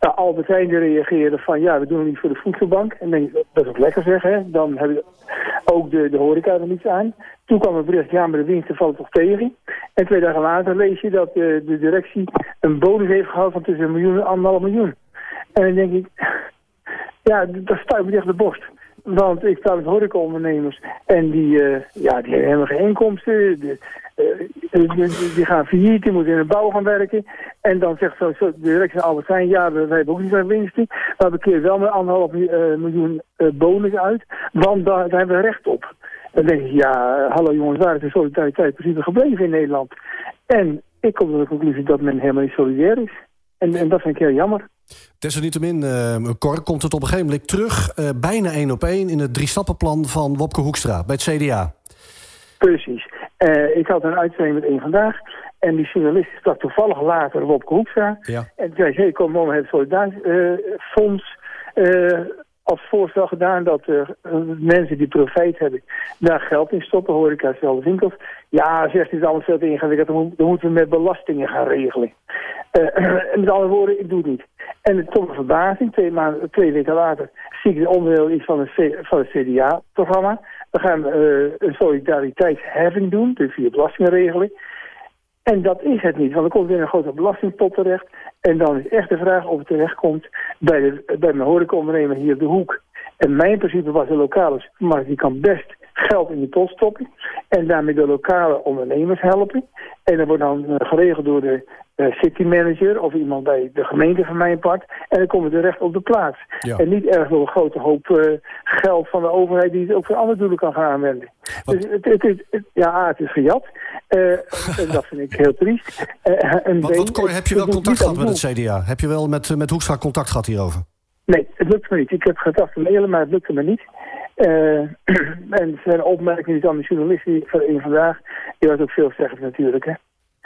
Speaker 8: Nou, Albert Heijn reageerde van ja, we doen het niet voor de voedselbank. En denk ik, dat is ook lekker zeggen. Dan hebben ook de, de horeca er niets aan. Toen kwam het bericht, ja, maar de winsten vallen toch tegen. En twee dagen later lees je dat de, de directie een bonus heeft gehad van tussen een miljoen en anderhalf miljoen. En dan denk ik, [LAUGHS] ja, dat stuit me tegen de borst. Want ik sta met horecaondernemers en die, uh, ja, die hebben helemaal geen inkomsten. De, die, gaan failliet, die moeten in de bouw gaan werken. En dan zegt zo, zo de directie van Albert Heijn, ja, we, hebben ook niet zo'n winsten. Maar we keren wel met anderhalf uh, miljoen bonus uit, want daar, daar, hebben we recht op. Dan denk ik, ja, hallo jongens, waar is de solidariteit precies gebleven in Nederland? En ik kom tot de conclusie dat men helemaal niet solidair is. En, en dat vind ik heel jammer.
Speaker 2: Desalniettemin, uh, Cor, komt het op een gegeven moment terug... Bijna één op één in het drie-stappenplan van Wopke Hoekstra bij het CDA.
Speaker 8: Precies. Uh, ik had een uitzending met één vandaag... en die journalist sprak toevallig later Wopke Hoekstra.
Speaker 2: Ja.
Speaker 8: En zei, hey, kom, hebben het Solidariteitsfonds als voorstel gedaan dat uh, mensen die profijt hebben daar geld in stoppen, horeca, zelfde winkels. Ja, zegt hij, het allemaal veel te ingewikkeld, dan, moeten we met belastingen gaan regelen. [CLEARS THROAT] Uh, met andere woorden, ik doe het niet. En tot mijn verbazing, twee, maanden, twee weken later, zie ik de onderdeel iets van, van het CDA-programma. We gaan uh, een solidariteitsheffing doen, dus via belastingregeling. En dat is het niet, want dan komt weer een grote belastingpot terecht. En dan is echt de vraag of het terechtkomt bij, de, bij mijn horecaondernemer hier op de hoek. En mijn principe was de lokale maar die kan best geld in de pot stoppen. En daarmee de lokale ondernemers helpen. En dat wordt dan eh, geregeld door de uh, city manager of iemand bij de gemeente van mijn part. En dan komen we terecht op de plaats. En niet erg door een grote hoop uh, geld van de overheid die het ook voor andere doelen kan gaan aanwenden. Dus het, het, het, ja, het is gejat. Uh, en dat vind ik heel triest.
Speaker 2: en wat, wat heb je wel contact gehad met het CDA? Heb je wel met, met Hoekstra contact gehad hierover?
Speaker 8: Nee, het lukt me niet. Ik heb gedacht te mailen, maar het lukte me niet. Uh, [CLEARS THROAT] en zijn opmerkingen aan de journalist die van vandaag, die was ook veel zeggen natuurlijk. Hè.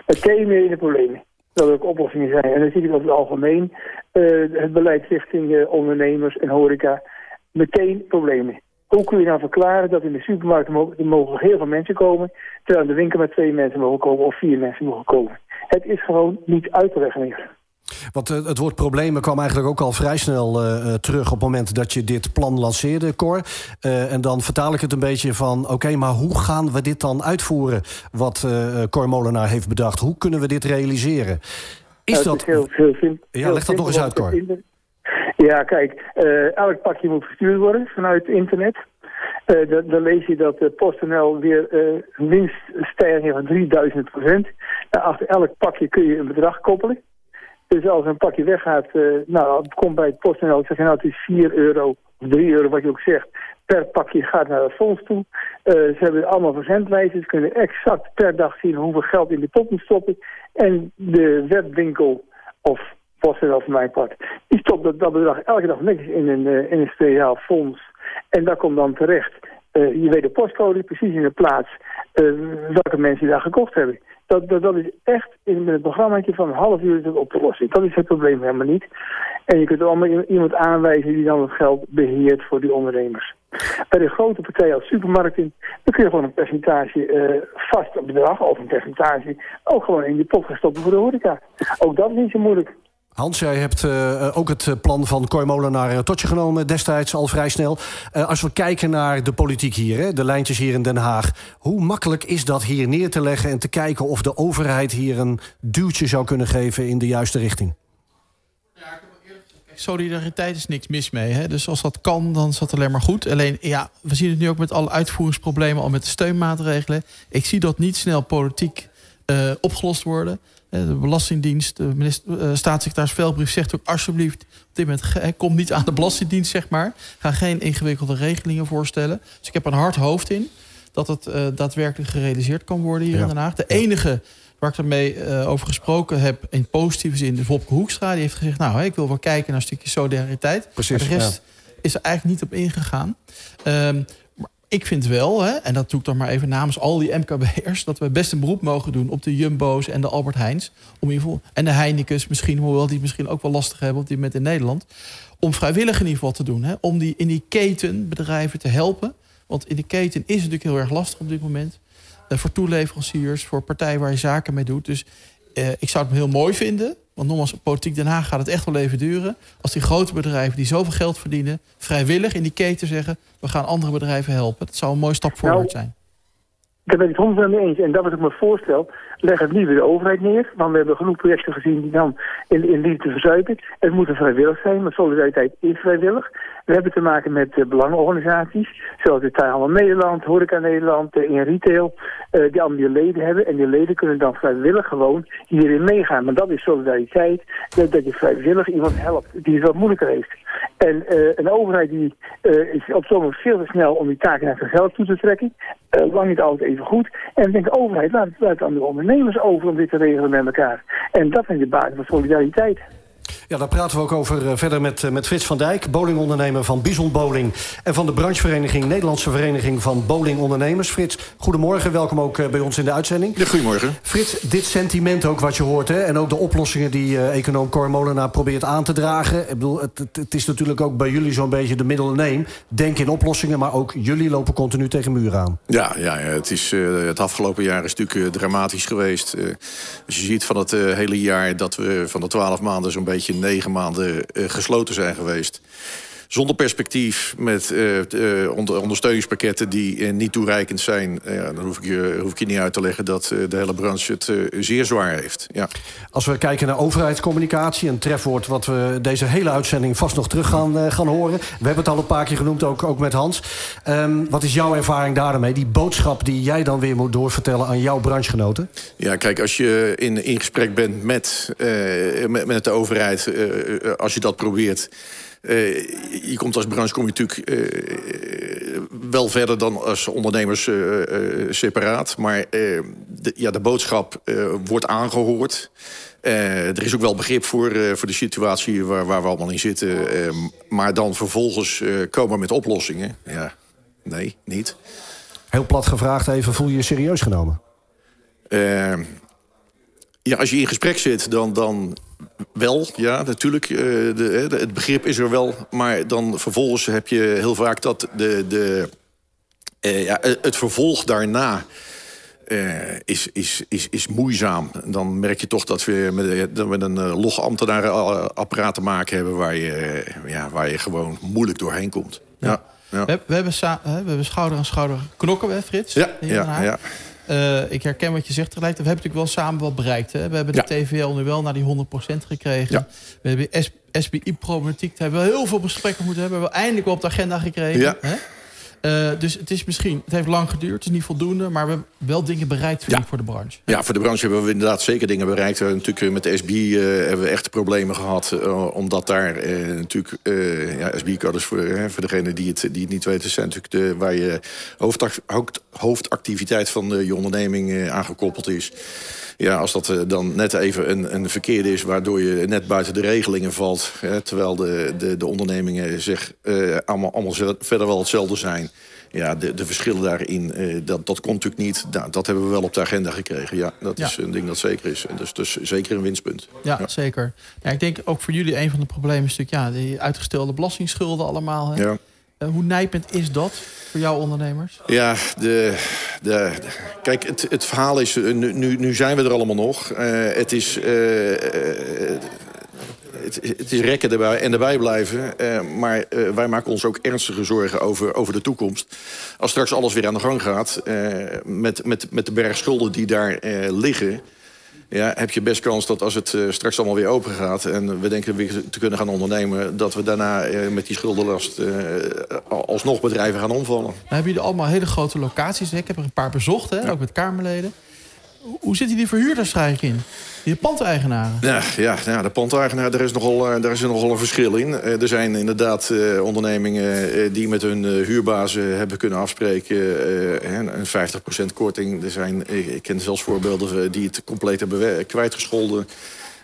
Speaker 8: Meteen meer in de problemen. Dat er ook oplossingen zijn. En dan zie ik over het algemeen uh, het beleid richting uh, ondernemers en horeca meteen problemen. Hoe kun je nou verklaren dat in de supermarkt er mogen heel veel mensen komen, terwijl in de winkel met twee mensen mogen komen of vier mensen mogen komen. Het is gewoon niet uit te leggen.
Speaker 2: Want uh, het woord problemen kwam eigenlijk ook al vrij snel uh, terug... op het moment dat je dit plan lanceerde, Cor. Uh, en dan vertaal ik het een beetje van... oké, maar hoe gaan we dit dan uitvoeren... wat Cor Molenaar heeft bedacht? Hoe kunnen we dit realiseren? Is dat...
Speaker 8: Heel, heel simpel,
Speaker 2: ja, leg dat nog eens uit, Cor.
Speaker 8: Ja, kijk, elk pakje moet verstuurd worden vanuit internet... Uh, dan, dan, lees je dat de PostNL weer uh, winststijging van 3000 procent. Nou, achter elk pakje kun je een bedrag koppelen. Dus als een pakje weggaat, uh, nou, het komt bij het PostNL, ik zeg nou, het is 4 euro of 3 euro, wat je ook zegt, per pakje gaat naar het fonds toe. ze hebben allemaal verzendlijsten. Ze kunnen exact per dag zien hoeveel geld in de pot moet stoppen. En de webwinkel of PostNL van mijn part, die stopt dat, dat bedrag elke dag netjes in een, in een speciaal fonds. En dat komt dan terecht. je weet de postcode precies in de plaats welke mensen daar gekocht hebben. Dat, dat, dat is echt in het programma van een half uur het op te lossen. Dat is het probleem helemaal niet. En je kunt allemaal iemand aanwijzen die dan het geld beheert voor die ondernemers. Bij de grote partijen als supermarkten, dan kun je gewoon een percentage uh, vast bedrag of een percentage ook gewoon in die pot gestopt voor de horeca. Ook dat is niet zo moeilijk.
Speaker 2: Hans, jij hebt uh, ook het plan van Cor Molenaar tot je genomen destijds al vrij snel. Als we kijken naar de politiek hier, hè, de lijntjes hier in Den Haag. Hoe makkelijk is dat hier neer te leggen en te kijken of de overheid hier een duwtje zou kunnen geven in de juiste richting?
Speaker 1: solidariteit is niks mis mee. Hè? Dus als dat kan, dan is dat alleen maar goed. Alleen, ja, we zien het nu ook met alle uitvoeringsproblemen... al met de steunmaatregelen. Ik zie dat niet snel politiek opgelost worden. De Belastingdienst, de minister, uh, staatssecretaris Velbrief zegt ook alsjeblieft... op dit moment, he, kom niet aan de Belastingdienst, zeg maar. Ga geen ingewikkelde regelingen voorstellen. Dus ik heb een hard hoofd in dat het uh, daadwerkelijk gerealiseerd kan worden hier ja. in Den Haag. De enige waar ik ermee uh, over gesproken heb in positieve zin... de Wopke Hoekstra, die heeft gezegd... nou, ik wil wel kijken naar een stukje solidariteit.
Speaker 2: Precies,
Speaker 1: maar de rest
Speaker 2: ja.
Speaker 1: is er eigenlijk niet op ingegaan. Um, maar ik vind wel, hè, en dat doe ik dan maar even namens al die MKB'ers... dat we best een beroep mogen doen op de Jumbo's en de Albert Heijns. Om geval, en de Heineken's misschien, hoewel die het misschien ook wel lastig hebben... op dit moment in Nederland. Om vrijwillig in ieder geval te doen. Hè, om die, in die keten bedrijven te helpen. Want in de keten is het natuurlijk heel erg lastig op dit moment... Uh, voor toeleveranciers, voor partijen waar je zaken mee doet. Dus uh, ik zou het heel mooi vinden. Want nogmaals, Politiek Den Haag gaat het echt wel even duren. Als die grote bedrijven die zoveel geld verdienen... vrijwillig in die keten zeggen... we gaan andere bedrijven helpen. Dat zou een mooie stap voorwaarts nou, zijn.
Speaker 8: Daar ben ik het honderd mee eens. En dat wat ik me voorstel, leg het niet bij de overheid neer. Want we hebben genoeg projecten gezien die dan in, in liefde verzuipen. Het moet vrijwillig zijn, maar solidariteit is vrijwillig. We hebben te maken met uh, belangenorganisaties, zoals de Tuinhandel Nederland, Horeca Nederland, uh, in retail, uh, die allemaal leden hebben. En die leden kunnen dan vrijwillig gewoon hierin meegaan. Maar dat is solidariteit, dat, dat je vrijwillig iemand helpt die het wat moeilijker heeft. En een overheid die is op zo'n veel te snel om die taken naar zichzelf toe te trekken. lang niet altijd even goed. En ik denk, de overheid laat, laat het aan de ondernemers over om dit te regelen met elkaar. En dat is de basis van solidariteit.
Speaker 2: Ja, daar praten we ook over uh, verder met, uh, met Frits van Dijk... bowlingondernemer van Bison Bowling... en van de branchevereniging Nederlandse Vereniging van Bowlingondernemers. Frits, goedemorgen. Welkom ook uh, bij ons in de uitzending.
Speaker 9: Ja, goedemorgen.
Speaker 2: Frits, dit sentiment ook wat je hoort... Hè, en ook de oplossingen die econoom Cor Molenaar probeert aan te dragen. Ik bedoel, het, het, is natuurlijk ook bij jullie zo'n beetje de middle name. Denk in oplossingen, maar ook jullie lopen continu tegen muur aan.
Speaker 9: Ja, ja het, is, het afgelopen jaar is natuurlijk dramatisch geweest. als je ziet van het hele jaar dat we van de twaalf maanden zo'n beetje negen maanden uh, gesloten zijn geweest. Zonder perspectief, met uh, uh, ondersteuningspakketten die niet toereikend zijn... dan hoef ik, je, hoef ik je niet uit te leggen dat de hele branche het zeer zwaar heeft. Ja.
Speaker 2: Als we kijken naar overheidscommunicatie, een trefwoord... wat we deze hele uitzending vast nog terug gaan, gaan horen. We hebben het al een paar keer genoemd, ook, ook met Hans. Um, wat is jouw ervaring daarmee? Die boodschap die jij dan weer moet doorvertellen aan jouw branchegenoten?
Speaker 9: Ja, kijk, als je in, in gesprek bent met, met, met de overheid... als je dat probeert... Uh, je komt als branche kom je natuurlijk uh, wel verder dan als ondernemers uh, separaat. Maar de, ja, de boodschap wordt aangehoord. er is ook wel begrip voor, voor de situatie waar, waar we allemaal in zitten. maar dan vervolgens komen met oplossingen. Ja, nee, niet.
Speaker 2: Heel plat gevraagd even, voel je je serieus genomen?
Speaker 9: Ja, als je in gesprek zit, dan... dan wel, ja, natuurlijk. Uh, de, de, het begrip is er wel. Maar dan vervolgens heb je heel vaak dat de, de, uh, ja, het vervolg daarna... Is, is, is, is moeizaam. Dan merk je toch dat we met, dat we een uh, log ambtenarenapparaat te maken hebben... Waar je, ja, waar je gewoon moeilijk doorheen komt. Ja.
Speaker 1: We, we, hebben we hebben schouder aan schouder knokken, hè, Frits?
Speaker 9: Ja, ja, ja.
Speaker 1: Uh, ik herken wat je zegt tegelijk. We hebben natuurlijk wel samen wat bereikt. Hè? We hebben de ja. TVL nu wel naar die 100% gekregen.
Speaker 9: Ja.
Speaker 1: We hebben SBI-problematiek. Daar hebben we heel veel besprekken moeten hebben. We hebben eindelijk op de agenda gekregen.
Speaker 9: Ja.
Speaker 1: Hè? Uh, dus het is misschien, het heeft lang geduurd, het is niet voldoende, maar we hebben wel dingen bereikt
Speaker 9: ja.
Speaker 1: voor de branche.
Speaker 9: Ja, voor de branche hebben we inderdaad zeker dingen bereikt. We natuurlijk met de SB uh, hebben we echt problemen gehad, uh, omdat daar natuurlijk ja, SB-codes voor, voor degene die het, die het niet weten, zijn natuurlijk de, waar je hoofdact, hoofdactiviteit van je onderneming aangekoppeld is. Ja, als dat dan net even een, een verkeerde is... waardoor je net buiten de regelingen valt... Hè, terwijl de, de, de ondernemingen zich uh, allemaal, allemaal verder wel hetzelfde zijn... Ja, de, de verschillen daarin, uh, dat, dat komt natuurlijk niet. Nou, dat hebben we wel op de agenda gekregen. Ja, dat ja. is een ding dat zeker is. En dus, dus zeker een winstpunt.
Speaker 1: Ja, ja, zeker. Ja, ik denk ook voor jullie een van de problemen is natuurlijk... ja, die uitgestelde belastingsschulden allemaal. Hè?
Speaker 9: Ja.
Speaker 1: Uh, hoe nijpend is dat voor jouw ondernemers?
Speaker 9: Ja, de, de, kijk, het, het verhaal is... Nu, nu zijn we er allemaal nog. Uh, het is... Het, is rekken en erbij blijven. Maar wij maken ons ook ernstige zorgen over, over de toekomst. Als straks alles weer aan de gang gaat... Met, met, met de berg schulden die daar liggen... Ja, heb je best kans dat als het straks allemaal weer open gaat... en we denken weer te kunnen gaan ondernemen... dat we daarna met die schuldenlast alsnog bedrijven gaan omvallen.
Speaker 1: Dan hebben jullie allemaal hele grote locaties. Ik heb er een paar bezocht, hè, ja. ook met Kamerleden. Hoe zitten die verhuurders eigenlijk in? Die pandeigenaren?
Speaker 9: Ja, ja, ja de pandeigenaar, daar is, nogal, daar is er nogal een verschil in. Er zijn inderdaad uh, ondernemingen die met hun huurbazen hebben kunnen afspreken... een 50% korting. Er zijn, ik ken zelfs voorbeelden die het compleet hebben kwijtgescholden.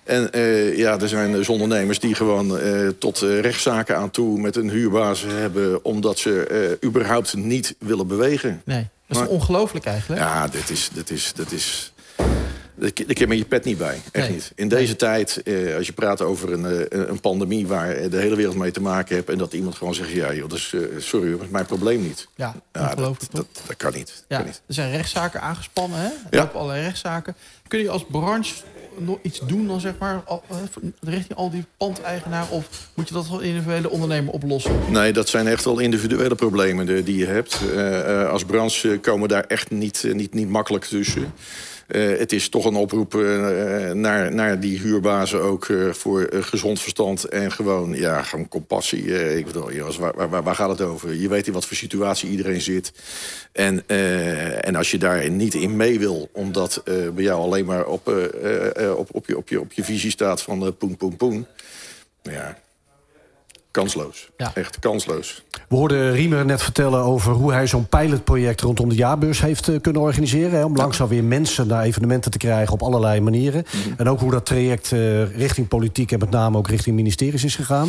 Speaker 9: En ja, er zijn dus ondernemers die gewoon tot rechtszaken aan toe... met hun huurbazen hebben, omdat ze überhaupt niet willen bewegen.
Speaker 1: Nee. Dat is ongelooflijk eigenlijk.
Speaker 9: Ja, dit is... Dit is, dit is ik heb met je pet niet bij. Echt nee. niet. In deze tijd, eh, als je praat over een, uh, een pandemie... waar de hele wereld mee te maken heeft... en dat iemand gewoon zegt... ja, joh, is, uh, sorry, dat is mijn probleem niet.
Speaker 1: Ja,
Speaker 9: ja dat, dat, dat, kan niet.
Speaker 1: Ja,
Speaker 9: kan niet.
Speaker 1: Er zijn rechtszaken aangespannen, hè?
Speaker 9: Ja.
Speaker 1: lopen allerlei rechtszaken. Kun je als branche nog iets doen dan, zeg maar... Al, richting al die pandeigenaren... of moet je dat als individuele ondernemer oplossen?
Speaker 9: Nee, dat zijn echt wel individuele problemen die je hebt. Uh, als branche komen daar echt niet, niet, niet makkelijk tussen... Uh, het is toch een oproep uh, naar, naar die huurbazen ook uh, voor gezond verstand en gewoon, ja, gewoon compassie. ik bedoel, jongens, waar, waar, waar, gaat het over? Je weet in wat voor situatie iedereen zit. En, en als je daar niet in mee wil, omdat bij jou alleen maar op, op, op, je, op, je, op je visie staat van poen, poen, poen. Ja, kansloos.
Speaker 1: Ja.
Speaker 9: Echt kansloos.
Speaker 2: We hoorden Riemer net vertellen over hoe hij zo'n pilotproject rondom de jaarbeurs heeft uh, kunnen organiseren. Hè, om langzaam weer mensen naar evenementen te krijgen op allerlei manieren. Mm -hmm. En ook hoe dat traject uh, richting politiek en met name ook richting ministeries is gegaan.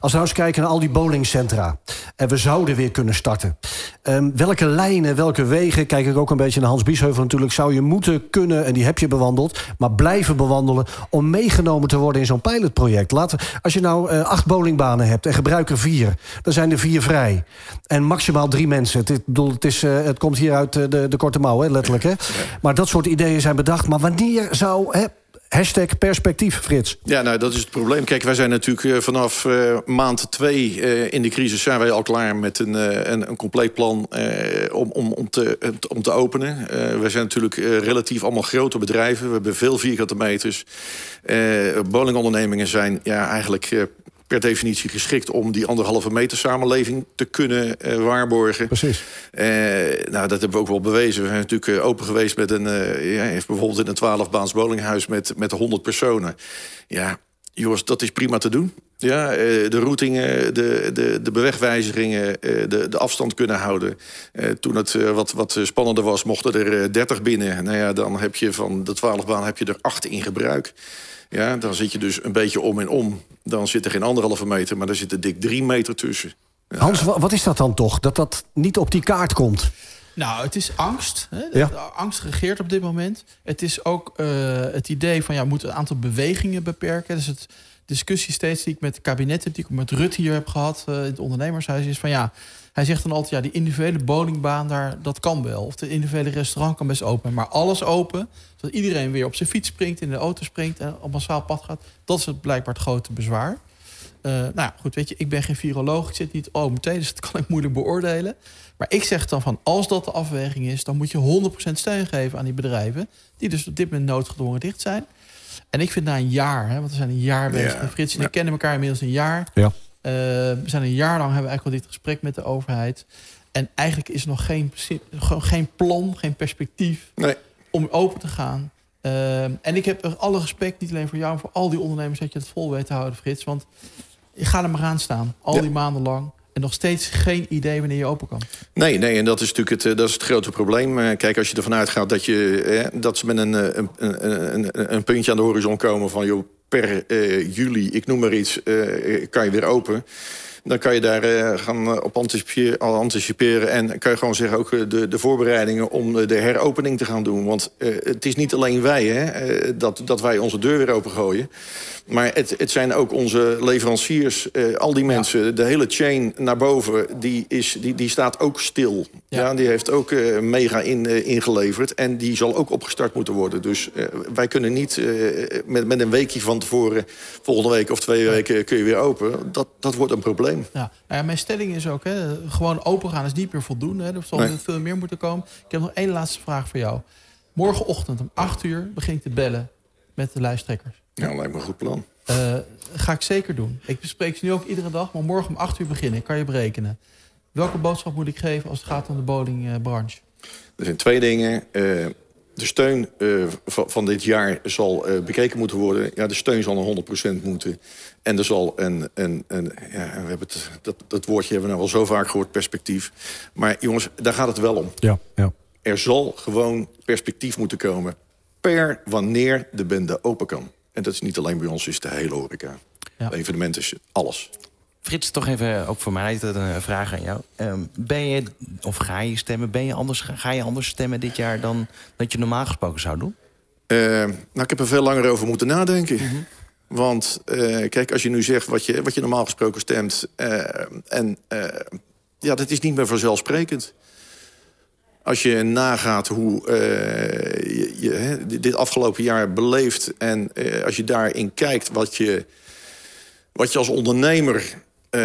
Speaker 2: Als we nou eens kijken naar al die bowlingcentra. En we zouden weer kunnen starten. Um, welke lijnen, welke wegen, kijk ik ook een beetje naar Hans Biesheuvel natuurlijk, zou je moeten kunnen, en die heb je bewandeld, maar blijven bewandelen om meegenomen te worden in zo'n pilotproject. Laten, als je nou uh, acht bowlingbanen hebt en gebruik er vier, dan zijn er vier vrij. En maximaal drie mensen. Het, bedoel, het, is, uh, het komt hier uit de, de korte mouw, hè, letterlijk. Hè? Maar dat soort ideeën zijn bedacht. Maar wanneer zou... Hè, Hashtag perspectief, Frits.
Speaker 9: Ja, nou, dat is het probleem. Kijk, wij zijn natuurlijk uh, vanaf maand twee in de crisis... zijn wij al klaar met een, een, een, compleet plan om, om, om, te, om te openen. wij zijn natuurlijk relatief allemaal grote bedrijven. We hebben veel vierkante meters. bowlingondernemingen zijn ja, eigenlijk per definitie geschikt om die anderhalve meter samenleving te kunnen uh, waarborgen.
Speaker 2: Precies.
Speaker 9: Uh, nou, dat hebben we ook wel bewezen. We zijn natuurlijk open geweest met een, ja, bijvoorbeeld in een 12 baans bowlinghuis met, met 100 personen. Ja, jongens, dat is prima te doen. Ja, de routingen, de, de, de bewegwijzigingen, de, de afstand kunnen houden. Toen het wat, wat spannender was, mochten er 30 binnen. Nou ja, dan heb je van de 12 baan heb je er 8 in gebruik. Ja, dan zit je dus een beetje om en om. Dan zit er geen anderhalve meter, maar daar zit er dik drie meter tussen.
Speaker 2: Ja. Hans, wat is dat dan toch? Dat dat niet op die kaart komt?
Speaker 1: Nou, het is angst. Hè? Ja. Angst regeert op dit moment. Het is ook uh, het idee van ja, we moeten een aantal bewegingen beperken. Dus het discussie steeds die ik met het kabinet heb, die ik met Rutte hier heb gehad uh, in het ondernemershuis, is van ja, hij zegt dan altijd ja, die individuele bowlingbaan daar, dat kan wel. Of de individuele restaurant kan best open, maar alles open, zodat iedereen weer op zijn fiets springt, in de auto springt en op massaal pad gaat. Dat is het blijkbaar het grote bezwaar. Uh, nou ja, goed, weet je, ik ben geen viroloog, ik zit niet oh meteen, dus dat kan ik moeilijk beoordelen. Maar ik zeg dan van, als dat de afweging is, dan moet je 100% steun geven aan die bedrijven, die dus op dit moment noodgedwongen dicht zijn. En ik vind na een jaar, hè, want we zijn een jaar bezig. Ja. Frits en ik kennen elkaar inmiddels een jaar.
Speaker 2: Ja.
Speaker 1: Uh, we zijn een jaar lang hebben we eigenlijk al dit gesprek met de overheid. En eigenlijk is er nog geen, geen plan, geen perspectief
Speaker 9: nee.
Speaker 1: om open te gaan. Ehm, en ik heb alle respect, niet alleen voor jou, maar voor al die ondernemers... dat je het vol weet te houden, Frits. Want je gaat er maar aan staan, al die maanden lang. En nog steeds geen idee wanneer je open kan.
Speaker 9: Nee, nee, en dat is natuurlijk het, eh, dat is het grote probleem. Eh, kijk, als je ervan uitgaat dat, je, eh, dat ze met een, een, een, een puntje aan de horizon komen van... joh, per uh, juli, ik noem maar iets, uh, kan je weer open dan kan je daar uh, gaan op anticiperen, anticiperen. En kan je gewoon zeggen ook de, de voorbereidingen om de heropening te gaan doen. Want het is niet alleen wij hè, dat, dat wij onze deur weer opengooien. Maar het, het zijn ook onze leveranciers, al die mensen, ja. de hele chain naar boven, die, is, die, die staat ook stil. Ja. ja die heeft ook mega in, ingeleverd en die zal ook opgestart moeten worden. Dus wij kunnen niet met, met een weekje van tevoren, volgende week of twee weken kun je weer open. Dat, dat wordt een probleem.
Speaker 1: Ja. ja mijn stelling is ook, hè, gewoon open gaan is niet meer voldoende. Hè. Er zal nee. veel meer moeten komen. Ik heb nog één laatste vraag voor jou. Morgenochtend om 8 uur begin ik te bellen met de lijsttrekkers.
Speaker 9: Ja, lijkt me een goed plan.
Speaker 1: Uh, ga ik zeker doen. Ik bespreek ze nu ook iedere dag, maar morgen om 8 uur beginnen. Kan je berekenen. Welke boodschap moet ik geven als het gaat om de bowlingbranche?
Speaker 9: Er zijn twee dingen. Uh, de steun uh, van dit jaar zal bekeken moeten worden. Ja, de steun zal naar 100% moeten. En er zal een... een, een ja, we hebben het, dat, dat woordje hebben we nou al zo vaak gehoord, perspectief. Maar jongens, daar gaat het wel om.
Speaker 2: Ja, ja.
Speaker 9: Er zal gewoon perspectief moeten komen per wanneer de bende open kan. En dat is niet alleen bij ons, is de hele horeca. Ja. Evenementen is alles.
Speaker 5: Frits, toch even ook voor mij een vraag aan jou. Um, ben je, of ga je stemmen, ben je anders, ga je anders stemmen dit jaar dan dat je normaal gesproken zou doen?
Speaker 9: Uh, nou, ik heb er veel langer over moeten nadenken. Mm -hmm. Want uh, kijk, als je nu zegt wat je, wat je normaal gesproken stemt... Uh, en ja, dat is niet meer vanzelfsprekend als je nagaat hoe je, je hè, dit afgelopen jaar beleeft... en als je daarin kijkt wat je, wat je als ondernemer... Uh,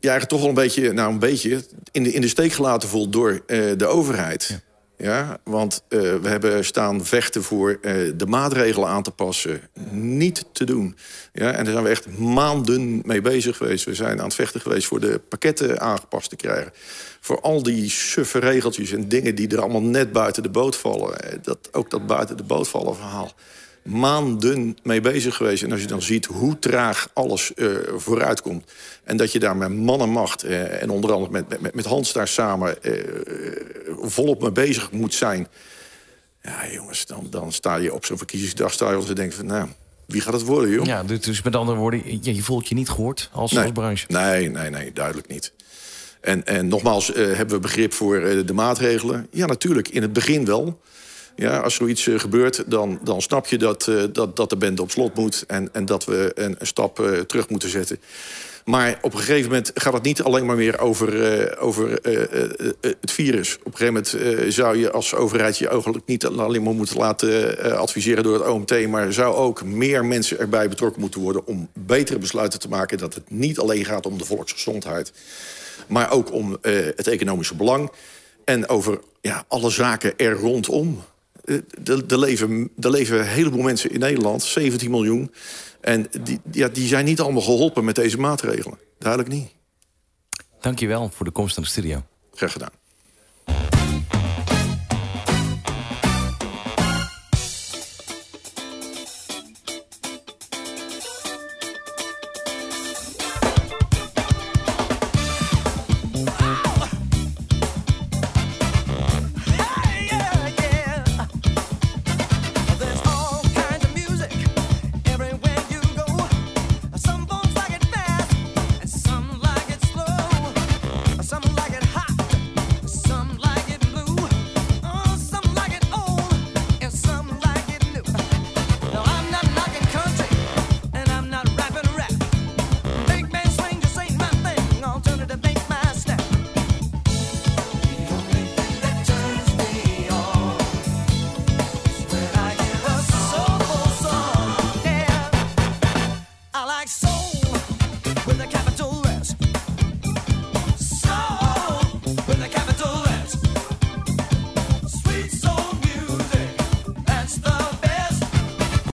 Speaker 9: je eigenlijk toch wel een beetje, nou een beetje in de, in de steek gelaten voelt door de overheid. Ja. Ja, want uh, we hebben staan vechten voor uh, de maatregelen aan te passen. Niet te doen. Ja, en daar zijn we echt maanden mee bezig geweest. We zijn aan het vechten geweest voor de pakketten aangepast te krijgen. Voor al die suffe regeltjes en dingen die er allemaal net buiten de boot vallen. Dat, ook dat buiten de boot vallen verhaal maanden mee bezig geweest. En als je dan ziet hoe traag alles uh, vooruit komt... en dat je daar met mannenmacht uh, en onder andere met, met, met Hans daar samen... Uh, volop mee bezig moet zijn... ja, jongens, dan, dan sta je op zo'n verkiezingsdag... sta je te denken van, nou, wie gaat het worden, joh?
Speaker 5: Ja, dus met andere woorden, je, je voelt je niet gehoord als,
Speaker 9: nee,
Speaker 5: als branche?
Speaker 9: Nee, nee, nee, duidelijk niet. En, en nogmaals, hebben we begrip voor de maatregelen? Ja, natuurlijk, in het begin wel... Ja, als zoiets uh, gebeurt, dan, dan snap je dat, uh, dat, dat de bende op slot moet... en, en dat we een, een stap uh, terug moeten zetten. Maar op een gegeven moment gaat het niet alleen maar meer over, over het virus. Op een gegeven moment zou je als overheid je eigenlijk niet alleen maar moeten laten adviseren door het OMT... maar zou ook meer mensen erbij betrokken moeten worden... om betere besluiten te maken dat het niet alleen gaat om de volksgezondheid... maar ook om het economische belang... En over ja, alle zaken er rondom. Er leven, leven een heleboel mensen in Nederland, 17 miljoen. En die, ja, die zijn niet allemaal geholpen met deze maatregelen. Duidelijk niet.
Speaker 5: Dank je wel voor de komst aan de studio.
Speaker 9: Graag gedaan.